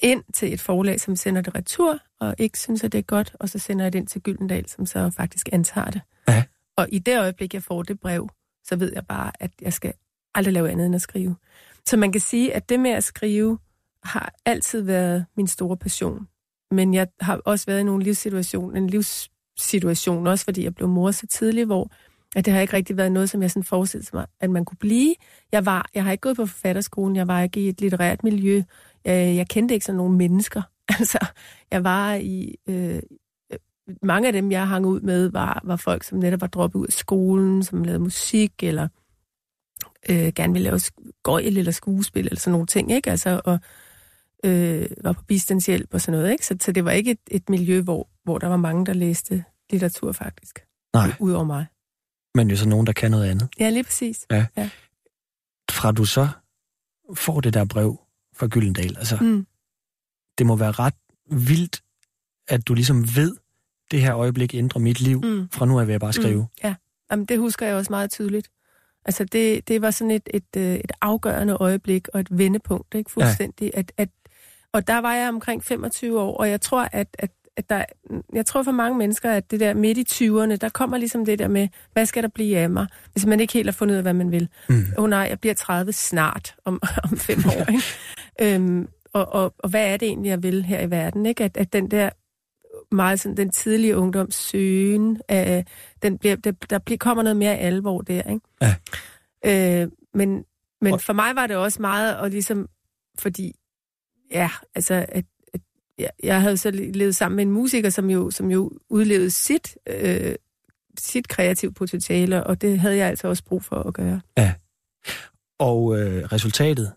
ind til et forlag, som sender det retur, og ikke synes, at det er godt, og så sender jeg det ind til Gyldendal, som så faktisk antager det. Ja. Og i det øjeblik, jeg får det brev, så ved jeg bare, at jeg skal aldrig lave andet end at skrive. Så man kan sige, at det med at skrive har altid været min store passion. Men jeg har også været i nogle livssituationer, en livssituation, også fordi jeg blev mor så tidligt, hvor at det har ikke rigtig været noget, som jeg sådan forestillede mig, at man kunne blive. Jeg, var, jeg har ikke gået på forfatterskolen, jeg var ikke i et litterært miljø, jeg, jeg kendte ikke sådan nogle mennesker. [laughs] Altså, jeg var i... Øh, mange af dem, jeg hang ud med, var, var folk, som netop var droppet ud af skolen, som lavede musik, eller øh, gerne ville lave gøjl eller skuespil, eller sådan nogle ting, ikke? Altså, og øh, var på bistandshjælp og sådan noget, ikke? Så, så det var ikke et, et miljø, hvor, hvor der var mange, der læste litteratur, faktisk. Nej. Udover mig. Men jo så nogen, der kan noget andet. Ja, lige præcis. Fra du så får det der brev fra Gyldendal, altså, Mm. det må være ret vildt, at du ligesom ved, det her øjeblik ændrer mit liv. Mm. Fra nu af vil jeg bare skrive. Mm. Ja, Jamen, det husker jeg også meget tydeligt. Altså, det, det var sådan et, et, øh, et afgørende øjeblik og et vendepunkt, ikke? Fuldstændig. Ja. At, at, og der var jeg omkring 25 år, og jeg tror, at, at, at der, jeg tror for mange mennesker, at det der midt i 20'erne, der kommer ligesom det der med, hvad skal der blive af mig, hvis man ikke helt har fundet ud af, hvad man vil. Åh mm. oh, nej, jeg bliver 30 snart, om, [laughs] om fem år. Ikke? øhm, og, og, og hvad er det egentlig, jeg vil her i verden? Ikke? At, at den der meget sådan, den tidlige ungdoms søgen, øh, den bliver, der, der bliver, kommer noget mere alvor der. Ikke? Ja. Øh, men men for mig var det også meget, og ligesom, fordi, ja, altså, at, at jeg, jeg havde så levet sammen med en musiker, som jo, som jo udlevede sit, øh, sit kreative potentiale, og det havde jeg altså også brug for at gøre. Ja. Og øh, resultatet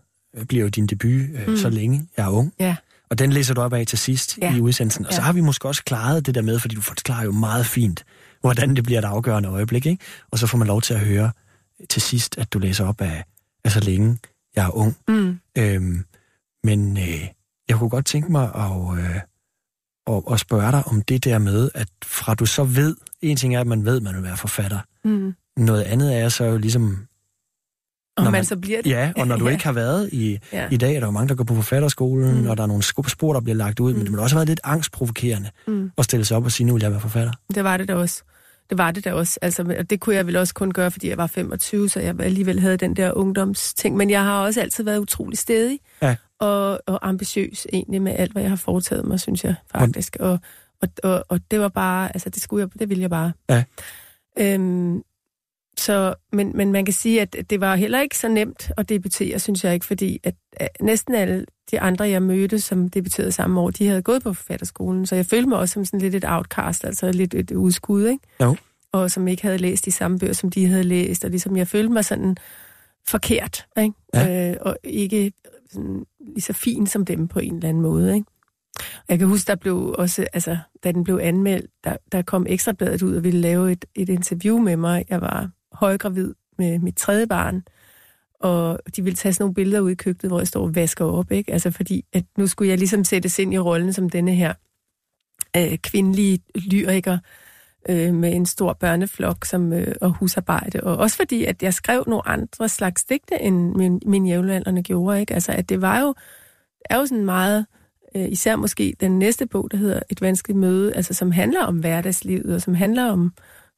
bliver jo din debut øh, mm. så længe jeg er ung. Ja. Og den læser du op af til sidst ja. i udsendelsen. Og ja. så har vi måske også klaret det der med, fordi du forklarer jo meget fint, hvordan det bliver et afgørende øjeblik, ikke? Og så får man lov til at høre til sidst, at du læser op af, af så længe jeg er ung. Mm. Øhm, men øh, jeg kunne godt tænke mig at, øh, at, at spørge dig om det der med, at fra du så ved, en ting er, at man ved, at man vil være forfatter. Mm. Noget andet er så jo ligesom og man, man så bliver det. Ja, og når du [laughs] ja. ikke har været i, ja. i dag, er der jo mange, der går på forfatterskolen, mm. og der er nogle spor, der bliver lagt ud, mm. men det må også have været lidt angstprovokerende mm. at stille sig op og sige, nu vil jeg være forfatter. Det var det da også. Det var det da også. Altså, og det kunne jeg vel også kun gøre, fordi jeg var 25, så jeg alligevel havde den der ungdomsting. Men jeg har også altid været utrolig stedig ja. Og, og ambitiøs egentlig med alt, hvad jeg har foretaget mig, synes jeg faktisk. Og, og, og, og det var bare, altså det skulle jeg, det ville jeg bare. Ja. Øhm, så, men, men man kan sige, at det var heller ikke så nemt at debutere, synes jeg ikke, fordi at, at næsten alle de andre, jeg mødte, som debuterede samme år, de havde gået på forfatterskolen, så jeg følte mig også som sådan lidt et outcast, altså lidt et udskud, ikke? Jo. Og som ikke havde læst de samme bøger, som de havde læst, og ligesom jeg følte mig sådan forkert, ikke? Ja. Øh, og ikke sådan, lige så fin som dem på en eller anden måde, ikke? Jeg kan huske, der blev også, altså, da den blev anmeldt, der, der kom Ekstrabladet ud og ville lave et, et interview med mig. Jeg var højgravid med mit tredje barn, og de ville tage sådan nogle billeder ud i køkkenet, hvor jeg står og vasker op, ikke? Altså fordi, at nu skulle jeg ligesom sættes ind i rollen som denne her øh, kvindelige lyriker øh, med en stor børneflok som, øh, og husarbejde. Og også fordi, at jeg skrev nogle andre slags digte, end min, min jævnaldrende gjorde, ikke? Altså, at det var jo, er jo sådan meget, øh, især måske den næste bog, der hedder Et vanskeligt møde, altså som handler om hverdagslivet, og som handler om,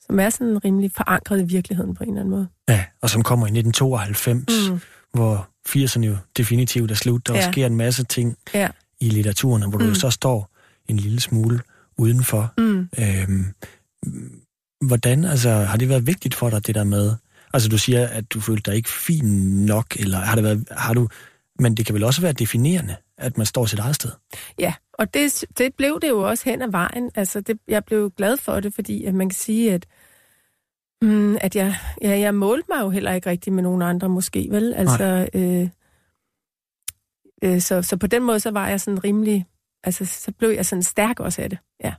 som er sådan rimelig forankret i virkeligheden på en eller anden måde. Ja, og som kommer i 1992, mm. hvor 80'erne jo definitivt er slut. Der ja. sker en masse ting ja. i litteraturen, hvor mm. du så står en lille smule udenfor. Mm. Øhm, hvordan, altså, har det været vigtigt for dig, det der med, altså du siger, at du følte dig ikke fin nok, eller har det været, har du, men det kan vel også være definerende, at man står sit eget sted? Ja, og det, det blev det jo også hen ad vejen. Altså, det, jeg blev glad for det, fordi at man kan sige, at, mm, at jeg, ja, jeg målte mig jo heller ikke rigtig med nogen andre måske, vel? Altså, øh, øh, så, så på den måde, så var jeg sådan rimelig, altså, så blev jeg sådan stærk også af det, ja.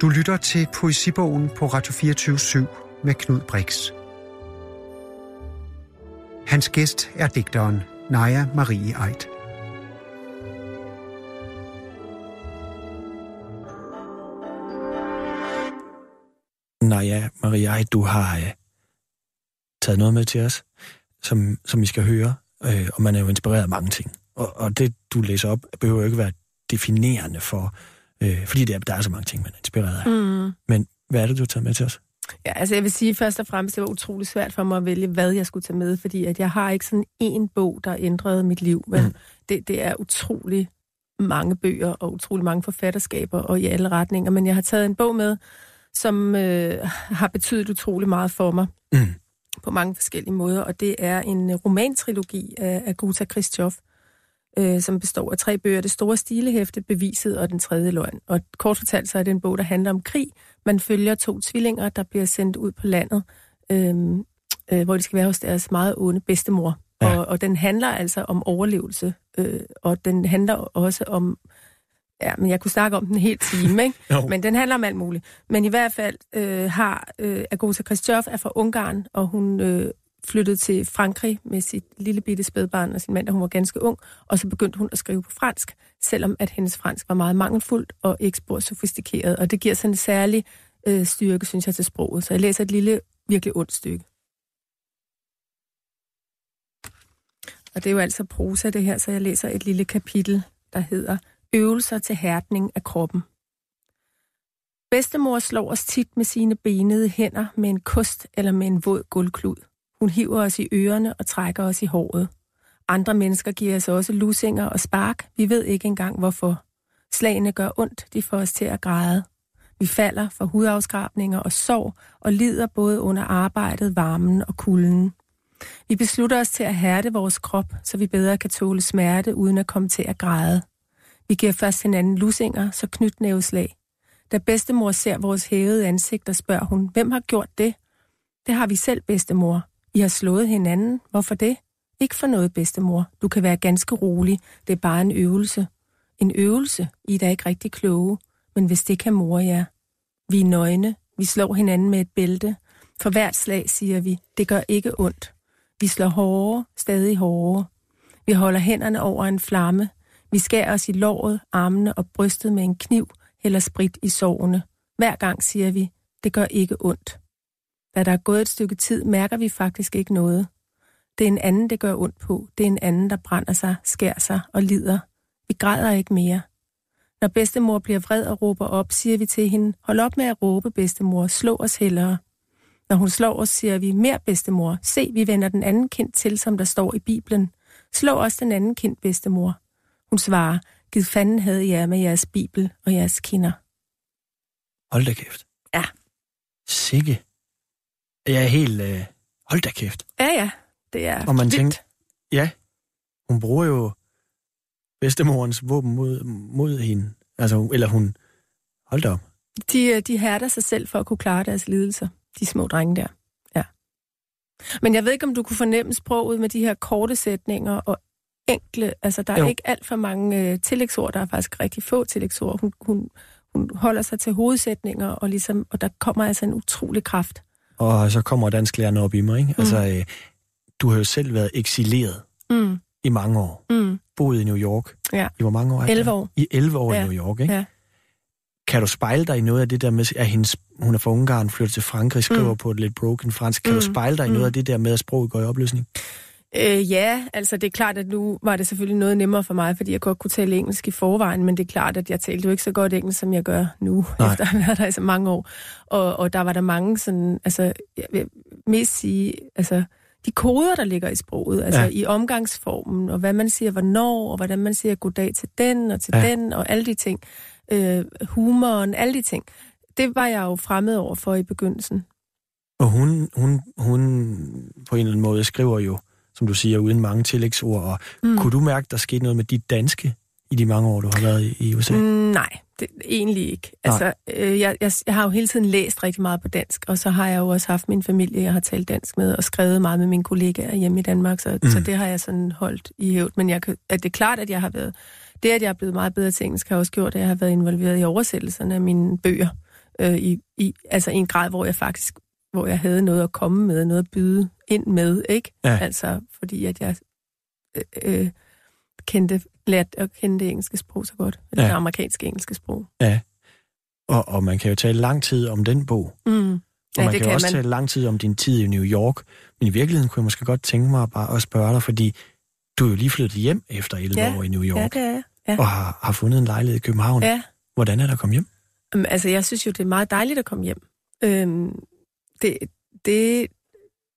Du lytter til Poesibogen på Radio 24 med Knud Brix. Hans gæst er digteren Naja Marie Eid. Naja Marie Eid, du har øh, taget noget med til os, som, som vi skal høre, øh, og man er jo inspireret af mange ting. Og, og det, du læser op, behøver jo ikke være definerende for, uh, fordi det er, der er så mange ting, man er inspireret af. Mm. Men hvad er det, du har taget med til os? Ja, altså jeg vil sige først og fremmest, det var utrolig svært for mig at vælge, hvad jeg skulle tage med, fordi at jeg har ikke sådan en bog, der ændrede mit liv. Men mm. det, det er utrolig mange bøger og utrolig mange forfatterskaber og i alle retninger. Men jeg har taget en bog med, som øh, har betydet utrolig meget for mig mm. på mange forskellige måder, og det er en romantrilogi af, af Guta Christoph, øh, som består af tre bøger. Det store stilehæfte, Beviset og Den tredje løgn. Og kort fortalt så er det en bog, der handler om krig. Man følger to tvillinger, der bliver sendt ud på landet, øh, øh, hvor de skal være hos deres meget onde bedstemor. Ja. Og, og den handler altså om overlevelse, øh, og den handler også om... Ja, men jeg kunne snakke om den helt time, ikke? [laughs] men den handler om alt muligt. Men i hvert fald øh, har øh, Agota Christoph er fra Ungarn, og hun øh, flyttede til Frankrig med sit lille bitte spædbarn og sin mand, da hun var ganske ung, og så begyndte hun at skrive på fransk, selvom at hendes fransk var meget mangelfuldt og ikke spor sofistikeret, og det giver sådan en særlig øh, styrke, synes jeg, til sproget. Så jeg læser et lille, virkelig ondt stykke. Og det er jo altså prosa, det her, så jeg læser et lille kapitel, der hedder Øvelser til hærdning af kroppen. Bedstemor slår os tit med sine benede hænder med en kost eller med en våd guldklud. Hun hiver os i ørerne og trækker os i håret. Andre mennesker giver os også lusinger og spark. Vi ved ikke engang hvorfor. Slagene gør ondt, de får os til at græde. Vi falder for hudafskrabninger og sår og lider både under arbejdet, varmen og kulden. Vi beslutter os til at hærde vores krop, så vi bedre kan tåle smerte uden at komme til at græde. Vi giver først hinanden lusinger, så knytnæveslag. Da bedstemor ser vores hævede ansigter, spørger hun, hvem har gjort det? Det har vi selv, bedstemor. I har slået hinanden. Hvorfor det? Ikke for noget, bedstemor. Du kan være ganske rolig. Det er bare en øvelse. En øvelse? I er da ikke rigtig kloge. Men hvis det kan mor jer. Vi er nøgne. Vi slår hinanden med et bælte. For hvert slag siger vi, det gør ikke ondt. Vi slår hårdere, stadig hårdere. Vi holder hænderne over en flamme. Vi skærer os i låret, armene og brystet med en kniv, eller sprit i sårene. Hver gang siger vi, det gør ikke ondt. Da der er gået et stykke tid, mærker vi faktisk ikke noget. Det er en anden, det gør ondt på. Det er en anden, der brænder sig, skærer sig og lider. Vi græder ikke mere. Når bedstemor bliver vred og råber op, siger vi til hende, hold op med at råbe, bedstemor, slå os hellere. Når hun slår os, siger vi, mere bedstemor, se, vi vender den anden kind til, som der står i Bibelen. Slå os den anden kind, bedstemor. Hun svarer, giv fanden havde jer med jeres Bibel og jeres kinder. Hold da kæft. Ja. Sikke. Jeg er helt... Øh, hold da kæft. Ja, ja. Det er Og man vildt. tænker, ja, hun bruger jo bedstemorens våben mod, mod hende. Altså, eller hun... Hold da op. De, øh, de hærder sig selv for at kunne klare deres lidelser, de små drenge der. Ja. Men jeg ved ikke, om du kunne fornemme sproget med de her korte sætninger og enkle. Altså, der er jo. ikke alt for mange øh, tillægsord. Der er faktisk rigtig få tillægsord. Hun, hun, hun holder sig til hovedsætninger, og, ligesom, og der kommer altså en utrolig kraft. Og så kommer dansklærerne op i mig, ikke? Altså, øh, du har jo selv været eksileret Mm, i mange år. mm, Boet i New York. Ja. I hvor mange år? er det? 11 år. I 11 år Ja. i New York, ikke? Ja. Kan du spejle dig i noget af det der med, at hendes, hun er fra Ungarn, flytter til Frankrig, skriver mm. på et lidt broken fransk. Kan mm. du Mm. spejle dig i Mm. noget af det der med, at sproget går i opløsning? Øh, ja, altså det er klart, at nu var det selvfølgelig noget nemmere for mig, fordi jeg godt kunne tale engelsk i forvejen, men det er klart, at jeg talte jo ikke så godt engelsk, som jeg gør nu, [laughs] Nej. Efter at have været der i så mange år. Og, og der var der mange sådan, altså, jeg vil mest sige, altså, de koder, der ligger i sproget, altså Ja. i omgangsformen, og hvad man siger hvornår, og hvordan man siger goddag til den, og til ja. den, og alle de ting. Øh, humoren, alle de ting. Det var jeg jo fremmed over for i begyndelsen. Og hun, hun, hun på en eller anden måde skriver jo, som du siger, uden mange tillægsord. Og mm. kunne du mærke, der skete noget med dit danske i de mange år, du har været i, i USA? Mm, nej, det, egentlig ikke. Nej. Altså, øh, jeg, jeg, jeg har jo hele tiden læst rigtig meget på dansk, og så har jeg jo også haft min familie, jeg har talt dansk med, og skrevet meget med mine kollegaer hjemme i Danmark, så, Mm. så det har jeg sådan holdt i hævd. Men jeg kan, at det er klart, at jeg har været... Det, at jeg er blevet meget bedre til engelsk, har også gjort, at jeg har været involveret i oversættelserne af mine bøger. Øh, i, i, altså i en grad, hvor jeg faktisk hvor jeg havde noget at komme med, noget at byde ind med, ikke? Ja. Altså, fordi at jeg øh, øh, kendte, lærte at kende det engelske sprog så godt. Eller Ja. det amerikanske engelske sprog. Ja. Og, og man kan jo tale lang tid om den bog. Mm. Og Ja, man det kan, kan også man. tale lang tid om din tid i New York. Men i virkeligheden kunne jeg måske godt tænke mig bare at spørge dig, fordi du er jo lige flyttet hjem efter 11 Ja, år i New Ja, York, det er. Ja. og har, har fundet en lejlighed i København. ja. Hvordan er der at komme hjem? Jamen, altså, jeg synes jo, det er meget dejligt at komme hjem. Øhm, det, det,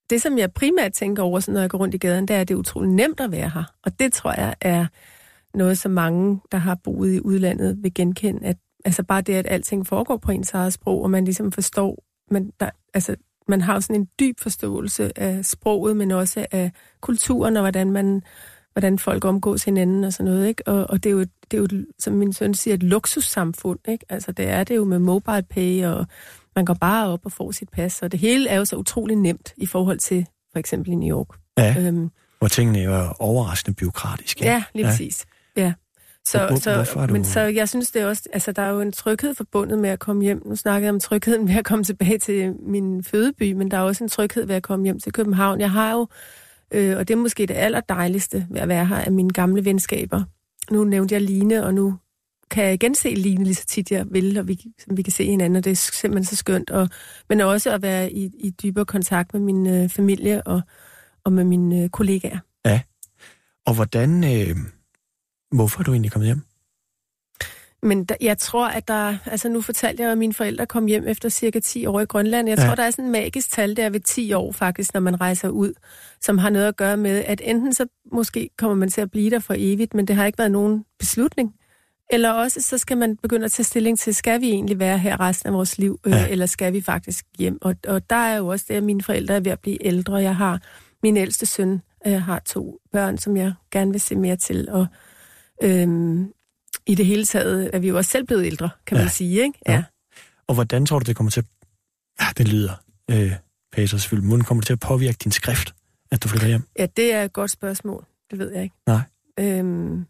det, som jeg primært tænker over, sådan, når jeg går rundt i gaden, det er, at det er utrolig nemt at være her. Og det tror jeg er noget, som mange, der har boet i udlandet, vil genkende. At, altså bare det, at alting foregår på ens eget sprog, og man ligesom forstår, man, der, altså, man har jo sådan en dyb forståelse af sproget, men også af kulturen, og hvordan man hvordan folk omgås hinanden og sådan noget, ikke? Og, og det er jo, det er jo, som min søn siger, et luksussamfund, ikke? Altså, det er det jo med mobile pay, og man går bare op og får sit pas, og det hele er jo så utrolig nemt i forhold til for eksempel i New York. Ja, Øhm, hvor tingene er overraskende byråkratiske. ja, lige præcis. Ja. Så, Hvor- så, du- Men så jeg synes det er også, altså der er jo en tryghed forbundet med at komme hjem. Nu snakker jeg om trygheden ved at komme tilbage til min fødeby, men der er også en tryghed ved at komme hjem til København. Jeg har jo, øh, og det er måske det allerdejligste ved at være her, af mine gamle venskaber. Nu nævnte jeg Line, og nu kan jeg igen se Line lige så tit jeg vil, og vi, som vi kan se hinanden, og det er simpelthen så skønt. Og, men også at være i, i dybere kontakt med min øh, familie og, og med mine øh, kollegaer. Og hvordan... Øh, hvorfor er du egentlig kommet hjem? Men der, jeg tror, at der... Altså, nu fortalte jeg, at mine forældre kom hjem efter cirka 10 år i Grønland. Jeg Ja. ja. tror, der er sådan en magisk tal der ved 10 år, faktisk, når man rejser ud, som har noget at gøre med, at enten så måske kommer man til at blive der for evigt, men det har ikke været nogen beslutning. Eller også så skal man begynde at tage stilling til, skal vi egentlig være her resten af vores liv, Ja. ja. eller skal vi faktisk hjem? Og, og der er jo også det, at mine forældre er ved at blive ældre. Jeg har min ældste søn øh, har to børn, som jeg gerne vil se mere til, og øhm, i det hele taget er vi jo også selv blevet ældre, kan Ja. man sige, ikke? Ja. Og hvordan tror du, det kommer til at... Ja, det lyder øh, Peter selvfølgelig. Hvordan kommer det til at påvirke din skrift, at du flytter hjem? ja, det er et godt spørgsmål. Det ved jeg ikke. Nej. Øhm,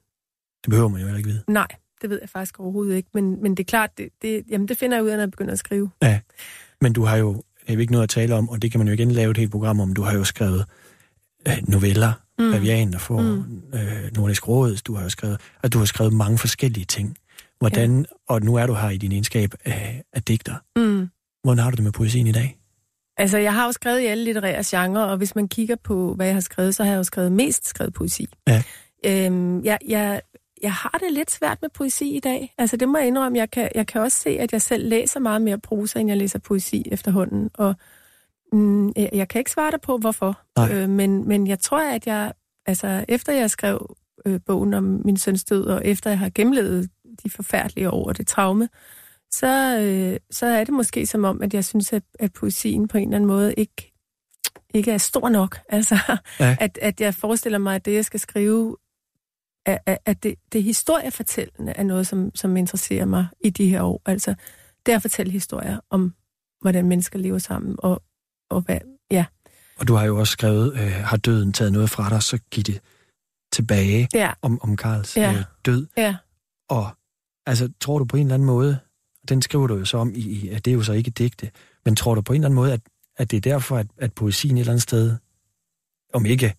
Det behøver man jo heller ikke vide. nej, det ved jeg faktisk overhovedet ikke. Men, men det er klart, det, det, jamen, det finder jeg ud af, når jeg begynder at skrive. Men du har jo, det er jo ikke noget at tale om, og det kan man jo igen lave et helt program om. Du har jo skrevet øh, noveller, mm. Bavian, der får mm. øh, Nordisk Råd. Du har jo skrevet, at du har skrevet mange forskellige ting. Hvordan, ja. og nu er du her i din egenskab af, af digter. Mm. Hvordan har du det med poesien i dag? Altså, jeg har jo skrevet i alle litterære genrer, og hvis man kigger på, hvad jeg har skrevet, så har jeg jo skrevet mest skrevet poesi. Ja. Øhm, jeg, jeg, jeg har det lidt svært med poesi i dag. Altså, det må jeg indrømme. Jeg kan, jeg kan også se, at jeg selv læser meget mere prosa, end jeg læser poesi efterhånden. Og mm, jeg, kan ikke svare dig på, hvorfor. Nej. Øh, men, men jeg tror, at jeg, altså, efter jeg skrev øh, bogen om min søns død, og efter jeg har gennemlevet de forfærdelige år og det traume, så, øh, så er det måske som om, at jeg synes, at, at poesien på en eller anden måde ikke, ikke er stor nok. [laughs] Altså, ja. at, at jeg forestiller mig, at det, jeg skal skrive, at, at- at det, det historiefortællende er noget, som, som interesserer mig i de her år. Altså, det er at fortælle historier om, hvordan mennesker lever sammen, og, og hvad, ja. Og du har jo også skrevet, øh, har døden taget noget fra dig, så giv det tilbage Ja, om, om Karls Ja. øh, død. ja. Og altså, tror du på en eller anden måde, og den skriver du jo så om, i, i, at det er jo så ikke digte, men tror du på en eller anden måde, at, at det er derfor, at, at poesien et eller andet sted, om ikke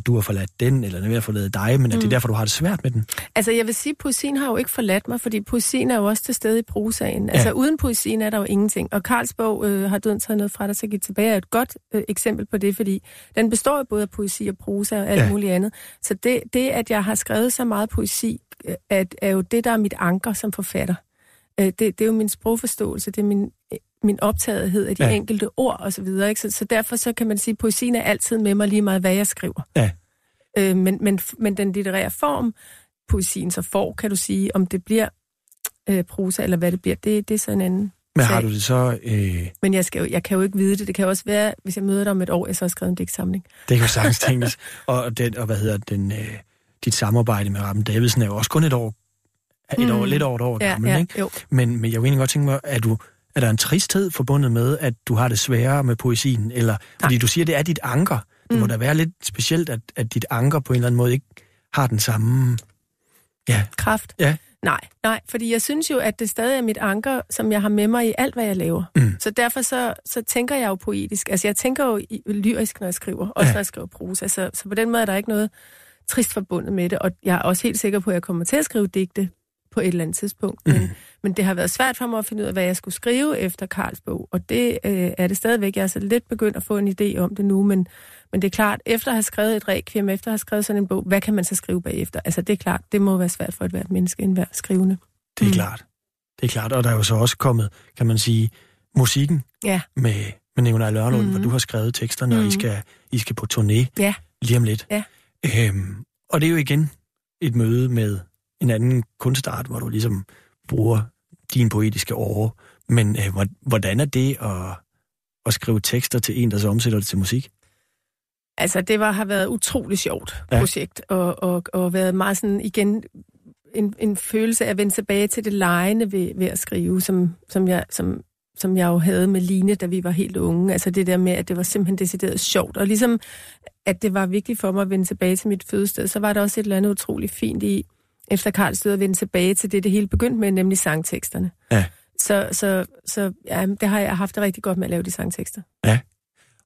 at du har forladt den, eller den er ved at forlade dig, men at det er Mm. derfor, du har det svært med den? Altså, jeg vil sige, at poesien har jo ikke forladt mig, fordi poesien er jo også til stede i prosaen. Ja. Altså, uden poesien er der jo ingenting. Og Karls bog øh, har døden taget noget fra dig, så givet tilbage er et godt øh, eksempel på det, fordi den består jo både af poesi og prosa og alt Ja. muligt andet. Så det, det, at jeg har skrevet så meget poesi, øh, er, er jo det, der er mit anker som forfatter. Øh, det, det er jo min sprogforståelse, det er min, min optagethed af de Ja. enkelte ord og så videre. Ikke? Så, så derfor så kan man sige, at poesien er altid med mig lige meget, hvad jeg skriver. Ja. Øh, men, men, men den litterære form, poesien så får, kan du sige, om det bliver øh, prosa eller hvad det bliver, det, det er så en anden Men har sag. du det så... Øh, Men jeg, skal jo, jeg kan jo ikke vide det. Det kan jo også være, hvis jeg møder dig om et år, jeg så har skrevet en digtsamling. det kan jo sagtens tænkes. Og, den, og hvad hedder den... Øh, dit samarbejde med Rappen Davidsen er jo også kun et år, et Mm. år, lidt over et år Ja, gammel, ja, ikke? jo. Men, men jeg vil egentlig godt tænke mig, er, du, er der en tristhed forbundet med, at du har det sværere med poesien? Eller, fordi du siger, det er dit anker. Det må Mm. da være lidt specielt, at, at dit anker på en eller anden måde ikke har den samme... Ja, Kraft? Ja. Nej, nej, fordi jeg synes jo, at det stadig er mit anker, som jeg har med mig i alt, hvad jeg laver. Mm. Så derfor så, så tænker jeg jo poetisk. Altså, jeg tænker jo i, lyrisk, når jeg skriver, også Ja. når jeg skriver prosa. Så, så på den måde er der ikke noget trist forbundet med det, og jeg er også helt sikker på, at jeg kommer til at skrive digte på et eller andet tidspunkt. Mm. men det har været svært for mig at finde ud af, hvad jeg skulle skrive efter Karls bog, og det øh, er det stadigvæk. Jeg er så lidt begyndt at få en idé om det nu, men, men det er klart, efter at have skrevet et requiem, efter at have skrevet sådan en bog, hvad kan man så skrive bagefter? Altså det er klart, det må være svært for et hvert menneske, en hver skrivende. det er Mm. klart. Det er klart, og der er jo så også kommet, kan man sige, musikken Ja. med, med Nikolaj Lørlund, Mhm. hvor du har skrevet teksterne, og I Mhm. skal, I skal på turné Ja. lige om lidt. Ja. Øhm, og det er jo igen et møde med en anden kunstart, hvor du ligesom bruger din poetiske åre. Men øh, hvor- hvordan er det at, at skrive tekster til en, der så omsætter det til musik? Altså, det var, har været et utroligt sjovt ja. projekt, og, og, og været meget sådan, igen, en, en følelse af at vende tilbage til det lejende ved, ved at skrive, som, som, jeg, som, som jeg jo havde med Line, da vi var helt unge. Altså det der med, at det var simpelthen decideret sjovt. Og ligesom, at det var vigtigt for mig at vende tilbage til mit fødested, så var der også et eller andet utroligt fint i, efter Karls død, at vende tilbage til det, det hele begyndte med, nemlig sangteksterne. Ja. Så, så, så ja, det har jeg haft det rigtig godt med at lave de sangtekster.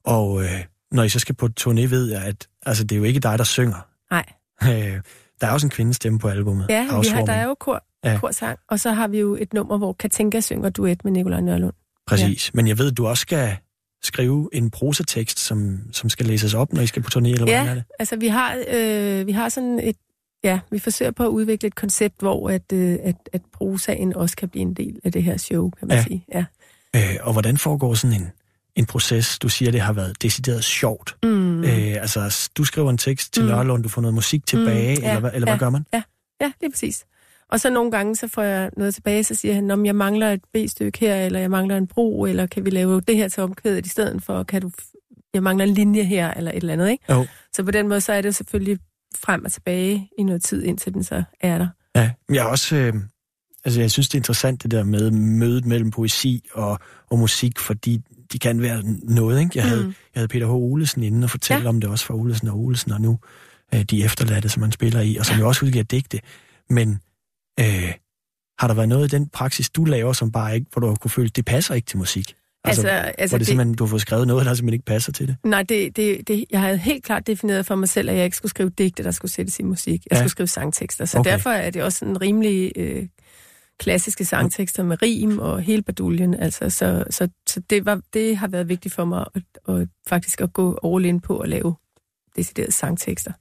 Og øh, når I så skal på turné, ved jeg, at altså, det er jo ikke dig, der synger. Nej. [laughs] Øh, der er også en kvindestemme på albumet. Ja, vi har, der er jo kor, Ja. ja. korsang, og så har vi jo et nummer, hvor Katinka synger duet med Nikolaj Nørlund. Præcis. Ja. Men jeg ved, at du også skal skrive en prosatekst, som, som skal læses op, når I skal på turné, eller hvordan er Ja, det? altså vi har, øh, vi har sådan et, ja, vi forsøger på at udvikle et koncept, hvor at, øh, at, at prosaen også kan blive en del af det her show, kan man Ja. sige. Ja. Øh, og hvordan foregår sådan en, en proces? Du siger, det har været decideret sjovt. Mm. Øh, altså, du skriver en tekst til Mm. Nørlund, du får noget musik tilbage, Mm, ja, eller, hvad, eller hvad ja. gør man? Ja, det er præcis. Og så nogle gange, så får jeg noget tilbage, så siger han, om jeg mangler et B-stykke her, eller jeg mangler en bro, eller kan vi lave det her til omkvædet i stedet for, kan du, jeg mangler en linje her, eller et eller andet, ikke? Jo. Så på den måde, så er det selvfølgelig frem og tilbage i noget tid, indtil den så er der. Ja, men jeg også... Øh, altså, jeg synes, det er interessant, det der med mødet mellem poesi og, og musik, fordi de kan være noget, ikke? Jeg havde, Mm. jeg havde Peter H. Olesen inden og fortælle Ja. om det også for Olesen og Olesen, og nu øh, de efterladte, som man spiller i, og som jo også udgiver digte. Men øh, har der været noget i den praksis, du laver, som bare ikke, hvor du har kunne føle, det passer ikke til musik? Altså, hvor altså det, det, simpelthen, du har fået skrevet noget, der simpelthen ikke passer til det? nej, det, det, det, jeg havde helt klart defineret for mig selv, at jeg ikke skulle skrive digte, der skulle sættes i musik. Jeg Ja. ja. skulle skrive sangtekster. Så Okay. derfor er det også en rimelig øh, klassiske sangtekster med rim og hele baduljen. Altså, så så, så det, var, det har været vigtigt for mig at, at, faktisk at gå all in på at lave deciderede sangtekster.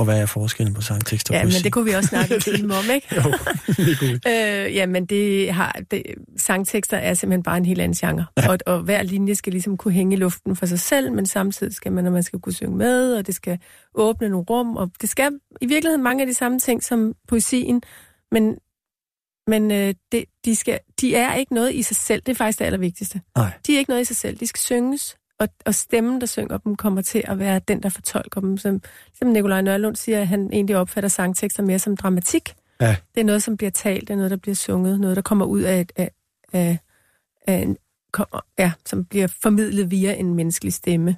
Og hvad er forskellen på sangtekster og Ja, men poesi? det kunne vi også snakke en [laughs] time om, ikke? Jo, det kunne vi. [laughs] Øh, ja, men det har, det, sangtekster er simpelthen bare en helt anden genre. Ja. Og, og hver linje skal ligesom kunne hænge i luften for sig selv, men samtidig skal man, og man skal kunne synge med, og det skal åbne nogle rum, og det skal i virkeligheden mange af de samme ting som poesien, men, men øh, det, de, skal, de er ikke noget i sig selv. Det er faktisk det allervigtigste. Nej. De er ikke noget i sig selv. De skal synges, og, og stemmen, der synger dem, kommer til at være den, der fortolker dem. Som, som Nikolaj Nørlund siger, at han egentlig opfatter sangtekster mere som dramatik. Ja. Det er noget, som bliver talt, det er noget, der bliver sunget, noget, der kommer ud af, et, af, af, af en, kommer, ja, som bliver formidlet via en menneskelig stemme.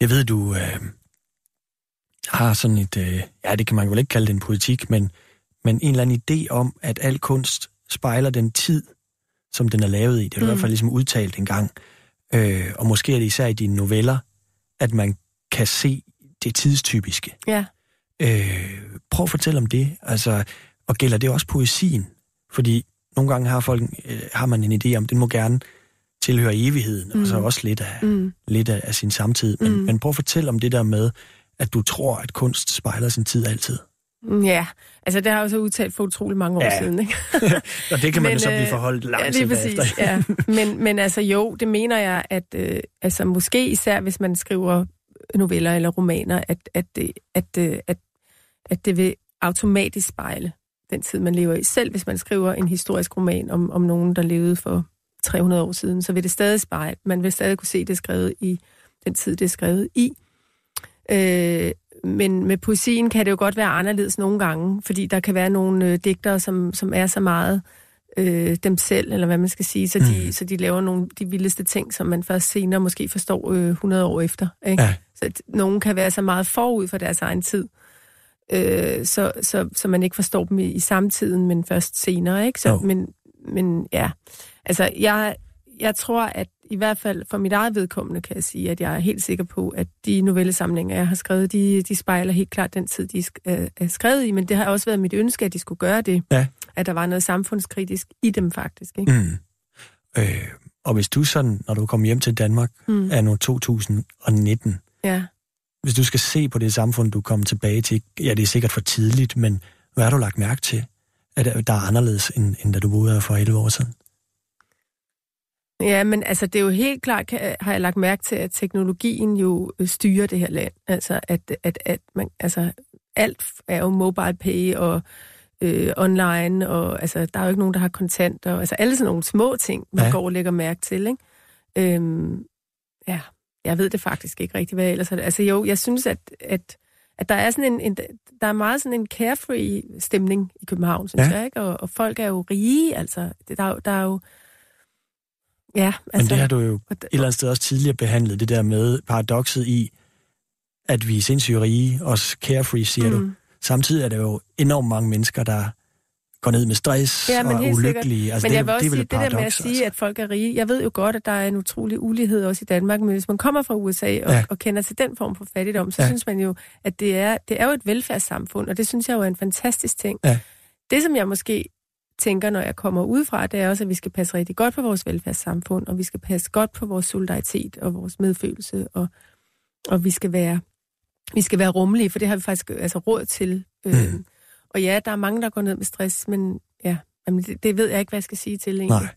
Jeg ved, du øh, har sådan et, øh, ja, det kan man vel ikke kalde det en politik, men, men en eller anden idé om, at al kunst spejler den tid, som den er lavet i. Det er du mm. i Mm. hvert fald ligesom udtalt en gang. Øh, og måske er det især i dine noveller, at man kan se det tidstypiske. Ja. Øh, prøv at fortælle om det. Altså, og gælder det også poesien? Fordi nogle gange har, folk, øh, har man en idé om, den må gerne tilhøre evigheden, mm. og så Mm. også lidt af, Mm. lidt af, af sin samtid. Men. Mm. men prøv at fortælle om det der med, at du tror, at kunst spejler sin tid altid. Ja, altså det har jeg jo så udtalt for utrolig mange år Ja. siden, ikke? [laughs] Og det kan man Men, jo så blive øh, forholdt langt ja, lige præcis, bagefter. ja. [laughs] Men, men altså jo, det mener jeg, at øh, altså, måske især hvis man skriver noveller eller romaner, at, at, det, at, øh, at, at det vil automatisk spejle den tid, man lever i. Selv hvis man skriver en historisk roman om, om nogen, der levede for 300 år siden, så vil det stadig spejle. Man vil stadig kunne se det skrevet i den tid, det er skrevet i. Øh, men med poesien kan det jo godt være anderledes nogle gange, fordi der kan være nogle øh, digtere, som, som er så meget øh, dem selv, eller hvad man skal sige, så de, Mm. så de laver nogle de vildeste ting, som man først senere måske forstår øh, 100 år efter. Ikke? Ja. Så nogen kan være så meget forud for deres egen tid, øh, så, så, så man ikke forstår dem i, i samtiden, men først senere. Ikke? Så, Jo. men, men ja, altså jeg, jeg tror, at i hvert fald for mit eget vedkommende kan jeg sige, at jeg er helt sikker på, at de novellesamlinger, jeg har skrevet, de, de spejler helt klart den tid, de er er, er skrevet i, men det har også været mit ønske, at de skulle gøre det. Ja. At der var noget samfundskritisk i dem faktisk. Ikke? Mm. Øh, og hvis du sådan, når du kommer hjem til Danmark, Mm. er nu 2019, Ja. hvis du skal se på det samfund, du kommer tilbage til, ja, det er sikkert for tidligt, men hvad har du lagt mærke til, at der er anderledes, end, end da du boede her for 11 år siden? Ja, men altså det er jo helt klart, har jeg lagt mærke til, at teknologien jo øh, styrer det her land. Altså at, at, at man, altså, alt er jo mobile pay og øh, online, og altså, der er jo ikke nogen, der har kontanter. Altså alle sådan nogle små ting, man Ja. går og lægger mærke til. Ikke? Øhm, ja, jeg ved det faktisk ikke rigtig, hvad ellers er. Altså jo, jeg synes, at, at, at der er sådan en, en, der er meget sådan en carefree stemning i København, synes Ja. jeg, ikke? Og, og folk er jo rige, altså. Det, der, er der er jo... Ja, Altså, altså... men det har du jo og et eller andet sted også tidligere behandlet, det der med paradokset i, at vi er sindssygt rige, også carefree, siger mm. du. Samtidig er der jo enormt mange mennesker, der går ned med stress Ja, men og er sikkert. ulykkelige. Altså, men det, jeg vil også det sige, et det der med at sige, altså. at folk er rige, jeg ved jo godt, at der er en utrolig ulighed også i Danmark, men hvis man kommer fra USA og, Ja. og kender til den form for fattigdom, så ja. synes man jo, at det er, det er jo et velfærdssamfund, og det synes jeg jo er en fantastisk ting. Ja. Det, som jeg måske tænker, når jeg kommer udefra, det er også, at vi skal passe rigtig godt på vores velfærdssamfund, og vi skal passe godt på vores solidaritet og vores medfølelse, og, og vi skal være vi skal være rummelige, for det har vi faktisk altså råd til Mm. Øh, og ja, der er mange, der går ned med stress, men ja, jamen, det, det ved jeg ikke, hvad jeg skal sige til egentlig.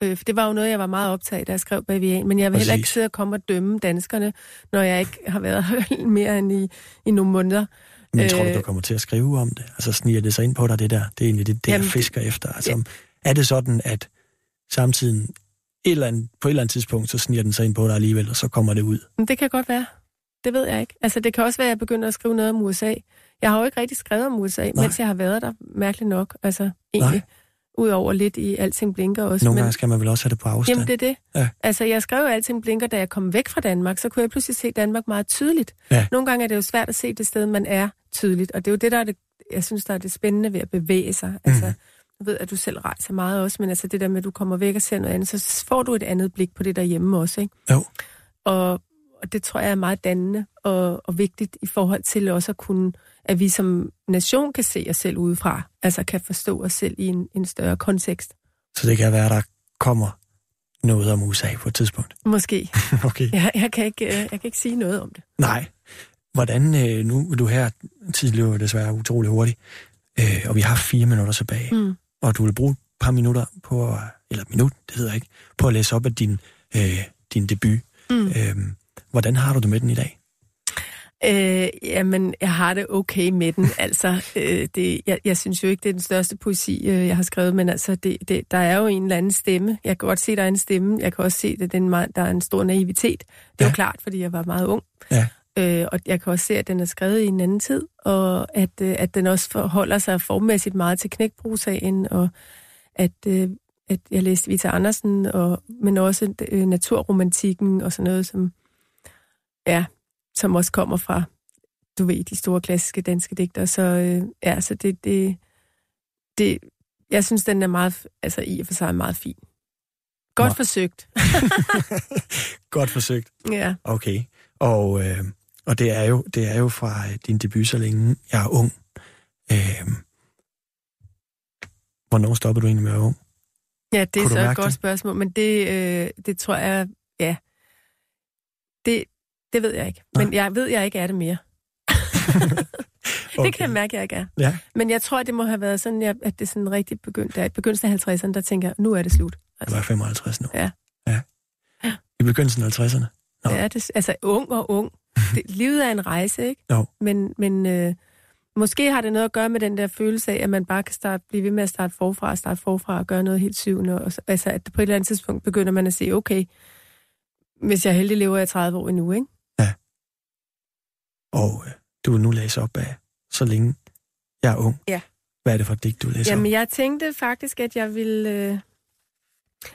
Nej. Øh, for det var jo noget, jeg var meget optaget, da jeg skrev Bavian. Men jeg vil Præcis. heller ikke sidde og komme og dømme danskerne, når jeg ikke har været her [laughs] mere end i, i nogle måneder. Men tror du, Øh. du kommer til at skrive om det? Altså sniger det sig ind på dig, det der? Det er egentlig det, det jeg Jamen, fisker efter. Altså, er det sådan, at samtidig et eller andet, på et eller andet tidspunkt, så sniger den sig ind på dig alligevel, og så kommer det ud? Men det kan godt være. Det ved jeg ikke. Altså, det kan også være, at jeg begynder at skrive noget om USA. Jeg har jo ikke rigtig skrevet om USA, Nej. Nej. mens jeg har været der, mærkeligt nok. Altså, egentlig. Udover lidt i Alting Blinker også. Nogle men, gange skal man vel også have det på afstand. Jamen, det er det. Ja. Altså, jeg skrev jo Alting Blinker, da jeg kom væk fra Danmark, så kunne jeg pludselig se Danmark meget tydeligt. Ja. Nogle gange er det jo svært at se det sted, man er tydeligt. Og det er jo det, der er det, jeg synes, der er det spændende ved at bevæge sig. Altså, Mhm. jeg ved, at du selv rejser meget også, men altså det der med, at du kommer væk og ser noget andet, så får du et andet blik på det derhjemme også, ikke? Jo. Og, og det tror jeg er meget dannende og, og vigtigt i forhold til også at kunne, at vi som nation kan se os selv udefra. Altså kan forstå os selv i en, en større kontekst. Så det kan være, der kommer noget om USA på et tidspunkt. Måske. [laughs] okay. Jeg, jeg, kan ikke, øh, jeg kan ikke sige noget om det. Nej. Hvordan, øh, nu er du her, tiden løber desværre utrolig hurtigt, øh, og vi har fire minutter tilbage, Mm. og du vil bruge et par minutter på, eller minut, det hedder ikke, på at læse op af din, øh, din debut. Mm. Øh, hvordan har du det med den i dag? Øh, jamen, jeg har det okay med den. Altså, øh, det, jeg, jeg synes jo ikke, det er den største poesi, øh, jeg har skrevet, men altså, det, det, der er jo en eller anden stemme. Jeg kan godt se, der er en stemme. Jeg kan også se, at den, der er en stor naivitet. Det er Ja. jo klart, fordi jeg var meget ung. Ja. Øh, og jeg kan også se, at den er skrevet i en anden tid, og at, øh, at den også forholder sig formmæssigt meget til knækbrugssagen, og at, øh, at jeg læste Vita Andersen, og, men også øh, naturromantikken og sådan noget, som, ja, som også kommer fra, du ved, de store klassiske danske digtere. Så øh, ja, så det, det, det, jeg synes, den er meget, altså i og for sig meget fin. Godt Nå. forsøgt. [laughs] Godt forsøgt. Ja. Okay. Og, øh, og det, er jo, det er jo fra øh, din debut, så længe jeg er ung. Øh, hvornår stoppede du egentlig med at være ung? Ja, det er Kunne så et godt det? spørgsmål, men det, øh, det tror jeg, ja, det, det ved jeg ikke. Men jeg ved, jeg ikke er det mere. okay. [laughs] Det kan jeg mærke, jeg ikke er. Ja. Men jeg tror, det må have været sådan, at det sådan rigtig begyndte. I begyndelsen af 50'erne, der tænker jeg, nu er det slut. Jeg var 55 nu. Ja. ja. I begyndelsen af 50'erne? Nå. Ja, det, altså ung og ung. [laughs] Det, livet er en rejse, ikke? Jo. Men, men øh, måske har det noget at gøre med den der følelse af, at man bare kan starte, blive ved med at starte forfra, starte forfra og gøre noget helt syvende. Og, så- altså, at på et eller andet tidspunkt begynder man at sige, okay, hvis jeg heldig, lever jeg 30 år endnu, ikke? Og øh, du vil nu læse op af, så længe jeg er ung. Ja. Hvad er det for et digt, du læser Jamen, op? jeg tænkte faktisk, at jeg ville... Øh...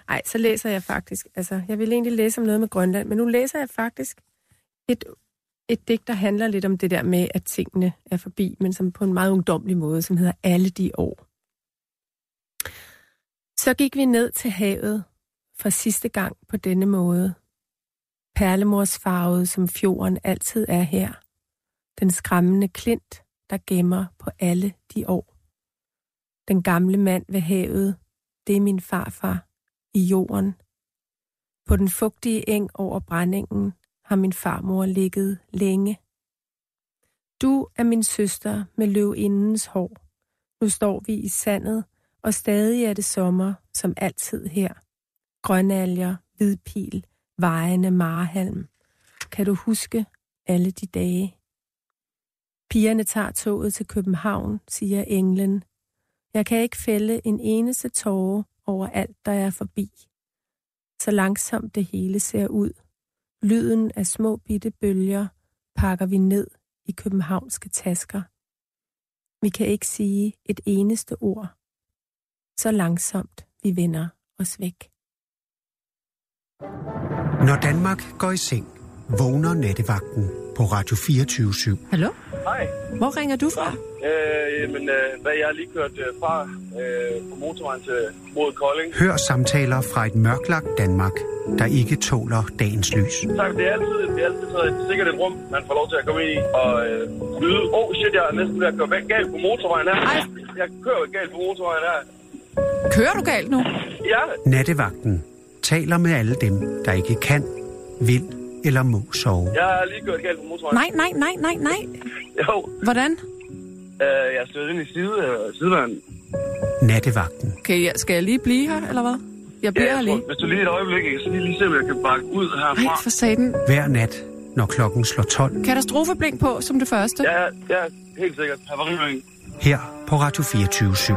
Ej, så læser jeg faktisk... Altså, jeg ville egentlig læse om noget med Grønland, men nu læser jeg faktisk et, et digt, der handler lidt om det der med, at tingene er forbi, men som på en meget ungdomlig måde, som hedder Alle de år. Så gik vi ned til havet for sidste gang på denne måde. Perlemorsfarvet, som fjorden altid er her. Den skræmmende klint, der gemmer på alle de år. Den gamle mand ved havet, det er min farfar i jorden. På den fugtige eng over brændingen har min farmor ligget længe. Du er min søster med løvindens hår. Nu står vi i sandet, og stadig er det sommer, som altid her. Grønalger, hvidpil, vejende marhalm. Kan du huske alle de dage? Pigerne tager toget til København, siger englen. Jeg kan ikke fælde en eneste tåre over alt, der er forbi. Så langsomt det hele ser ud. Lyden af små bitte bølger pakker vi ned i københavnske tasker. Vi kan ikke sige et eneste ord. Så langsomt vi vender os væk. Når Danmark går i seng, vågner nattevagten på Radio 24 /7. Hallo? Hej. Hvor ringer du fra? Øh, men øh, hvad jeg har lige kørt øh, fra øh, på motorvejen til mod Kolding. Hør samtaler fra et mørklagt Danmark, der ikke tåler dagens lys. Tak, det er altid, det er altid så et sikkert et rum, man får lov til at komme ind i og øh, lyde. Oh shit, jeg er næsten ved at køre galt på motorvejen her. Ej. Jeg kører galt på motorvejen her. Kører du galt nu? Ja, Nattevagten taler med alle dem, der ikke kan, vil eller må sove. jeg har lige kørt galt på motorvejen. Nej, nej, nej, nej, nej. Jo, Hvordan? Uh, jeg stødt ind i side, sidevand. Nattevagten. Okay, ja, skal jeg lige blive her, eller hvad? Jeg bliver Ja, jeg lige. tror, hvis du lige et øjeblik, ikke, så lige, lige se, om jeg kan bakke ud herfra. Ej, for satan. Hver nat, når klokken slår 12. Katastrofeblink på som det første. Ja, ja, helt sikkert. Havariring. Her på Radio 24 /7.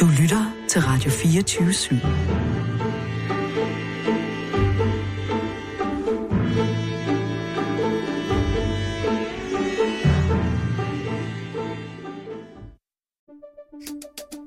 Du lytter til Radio 24 /7.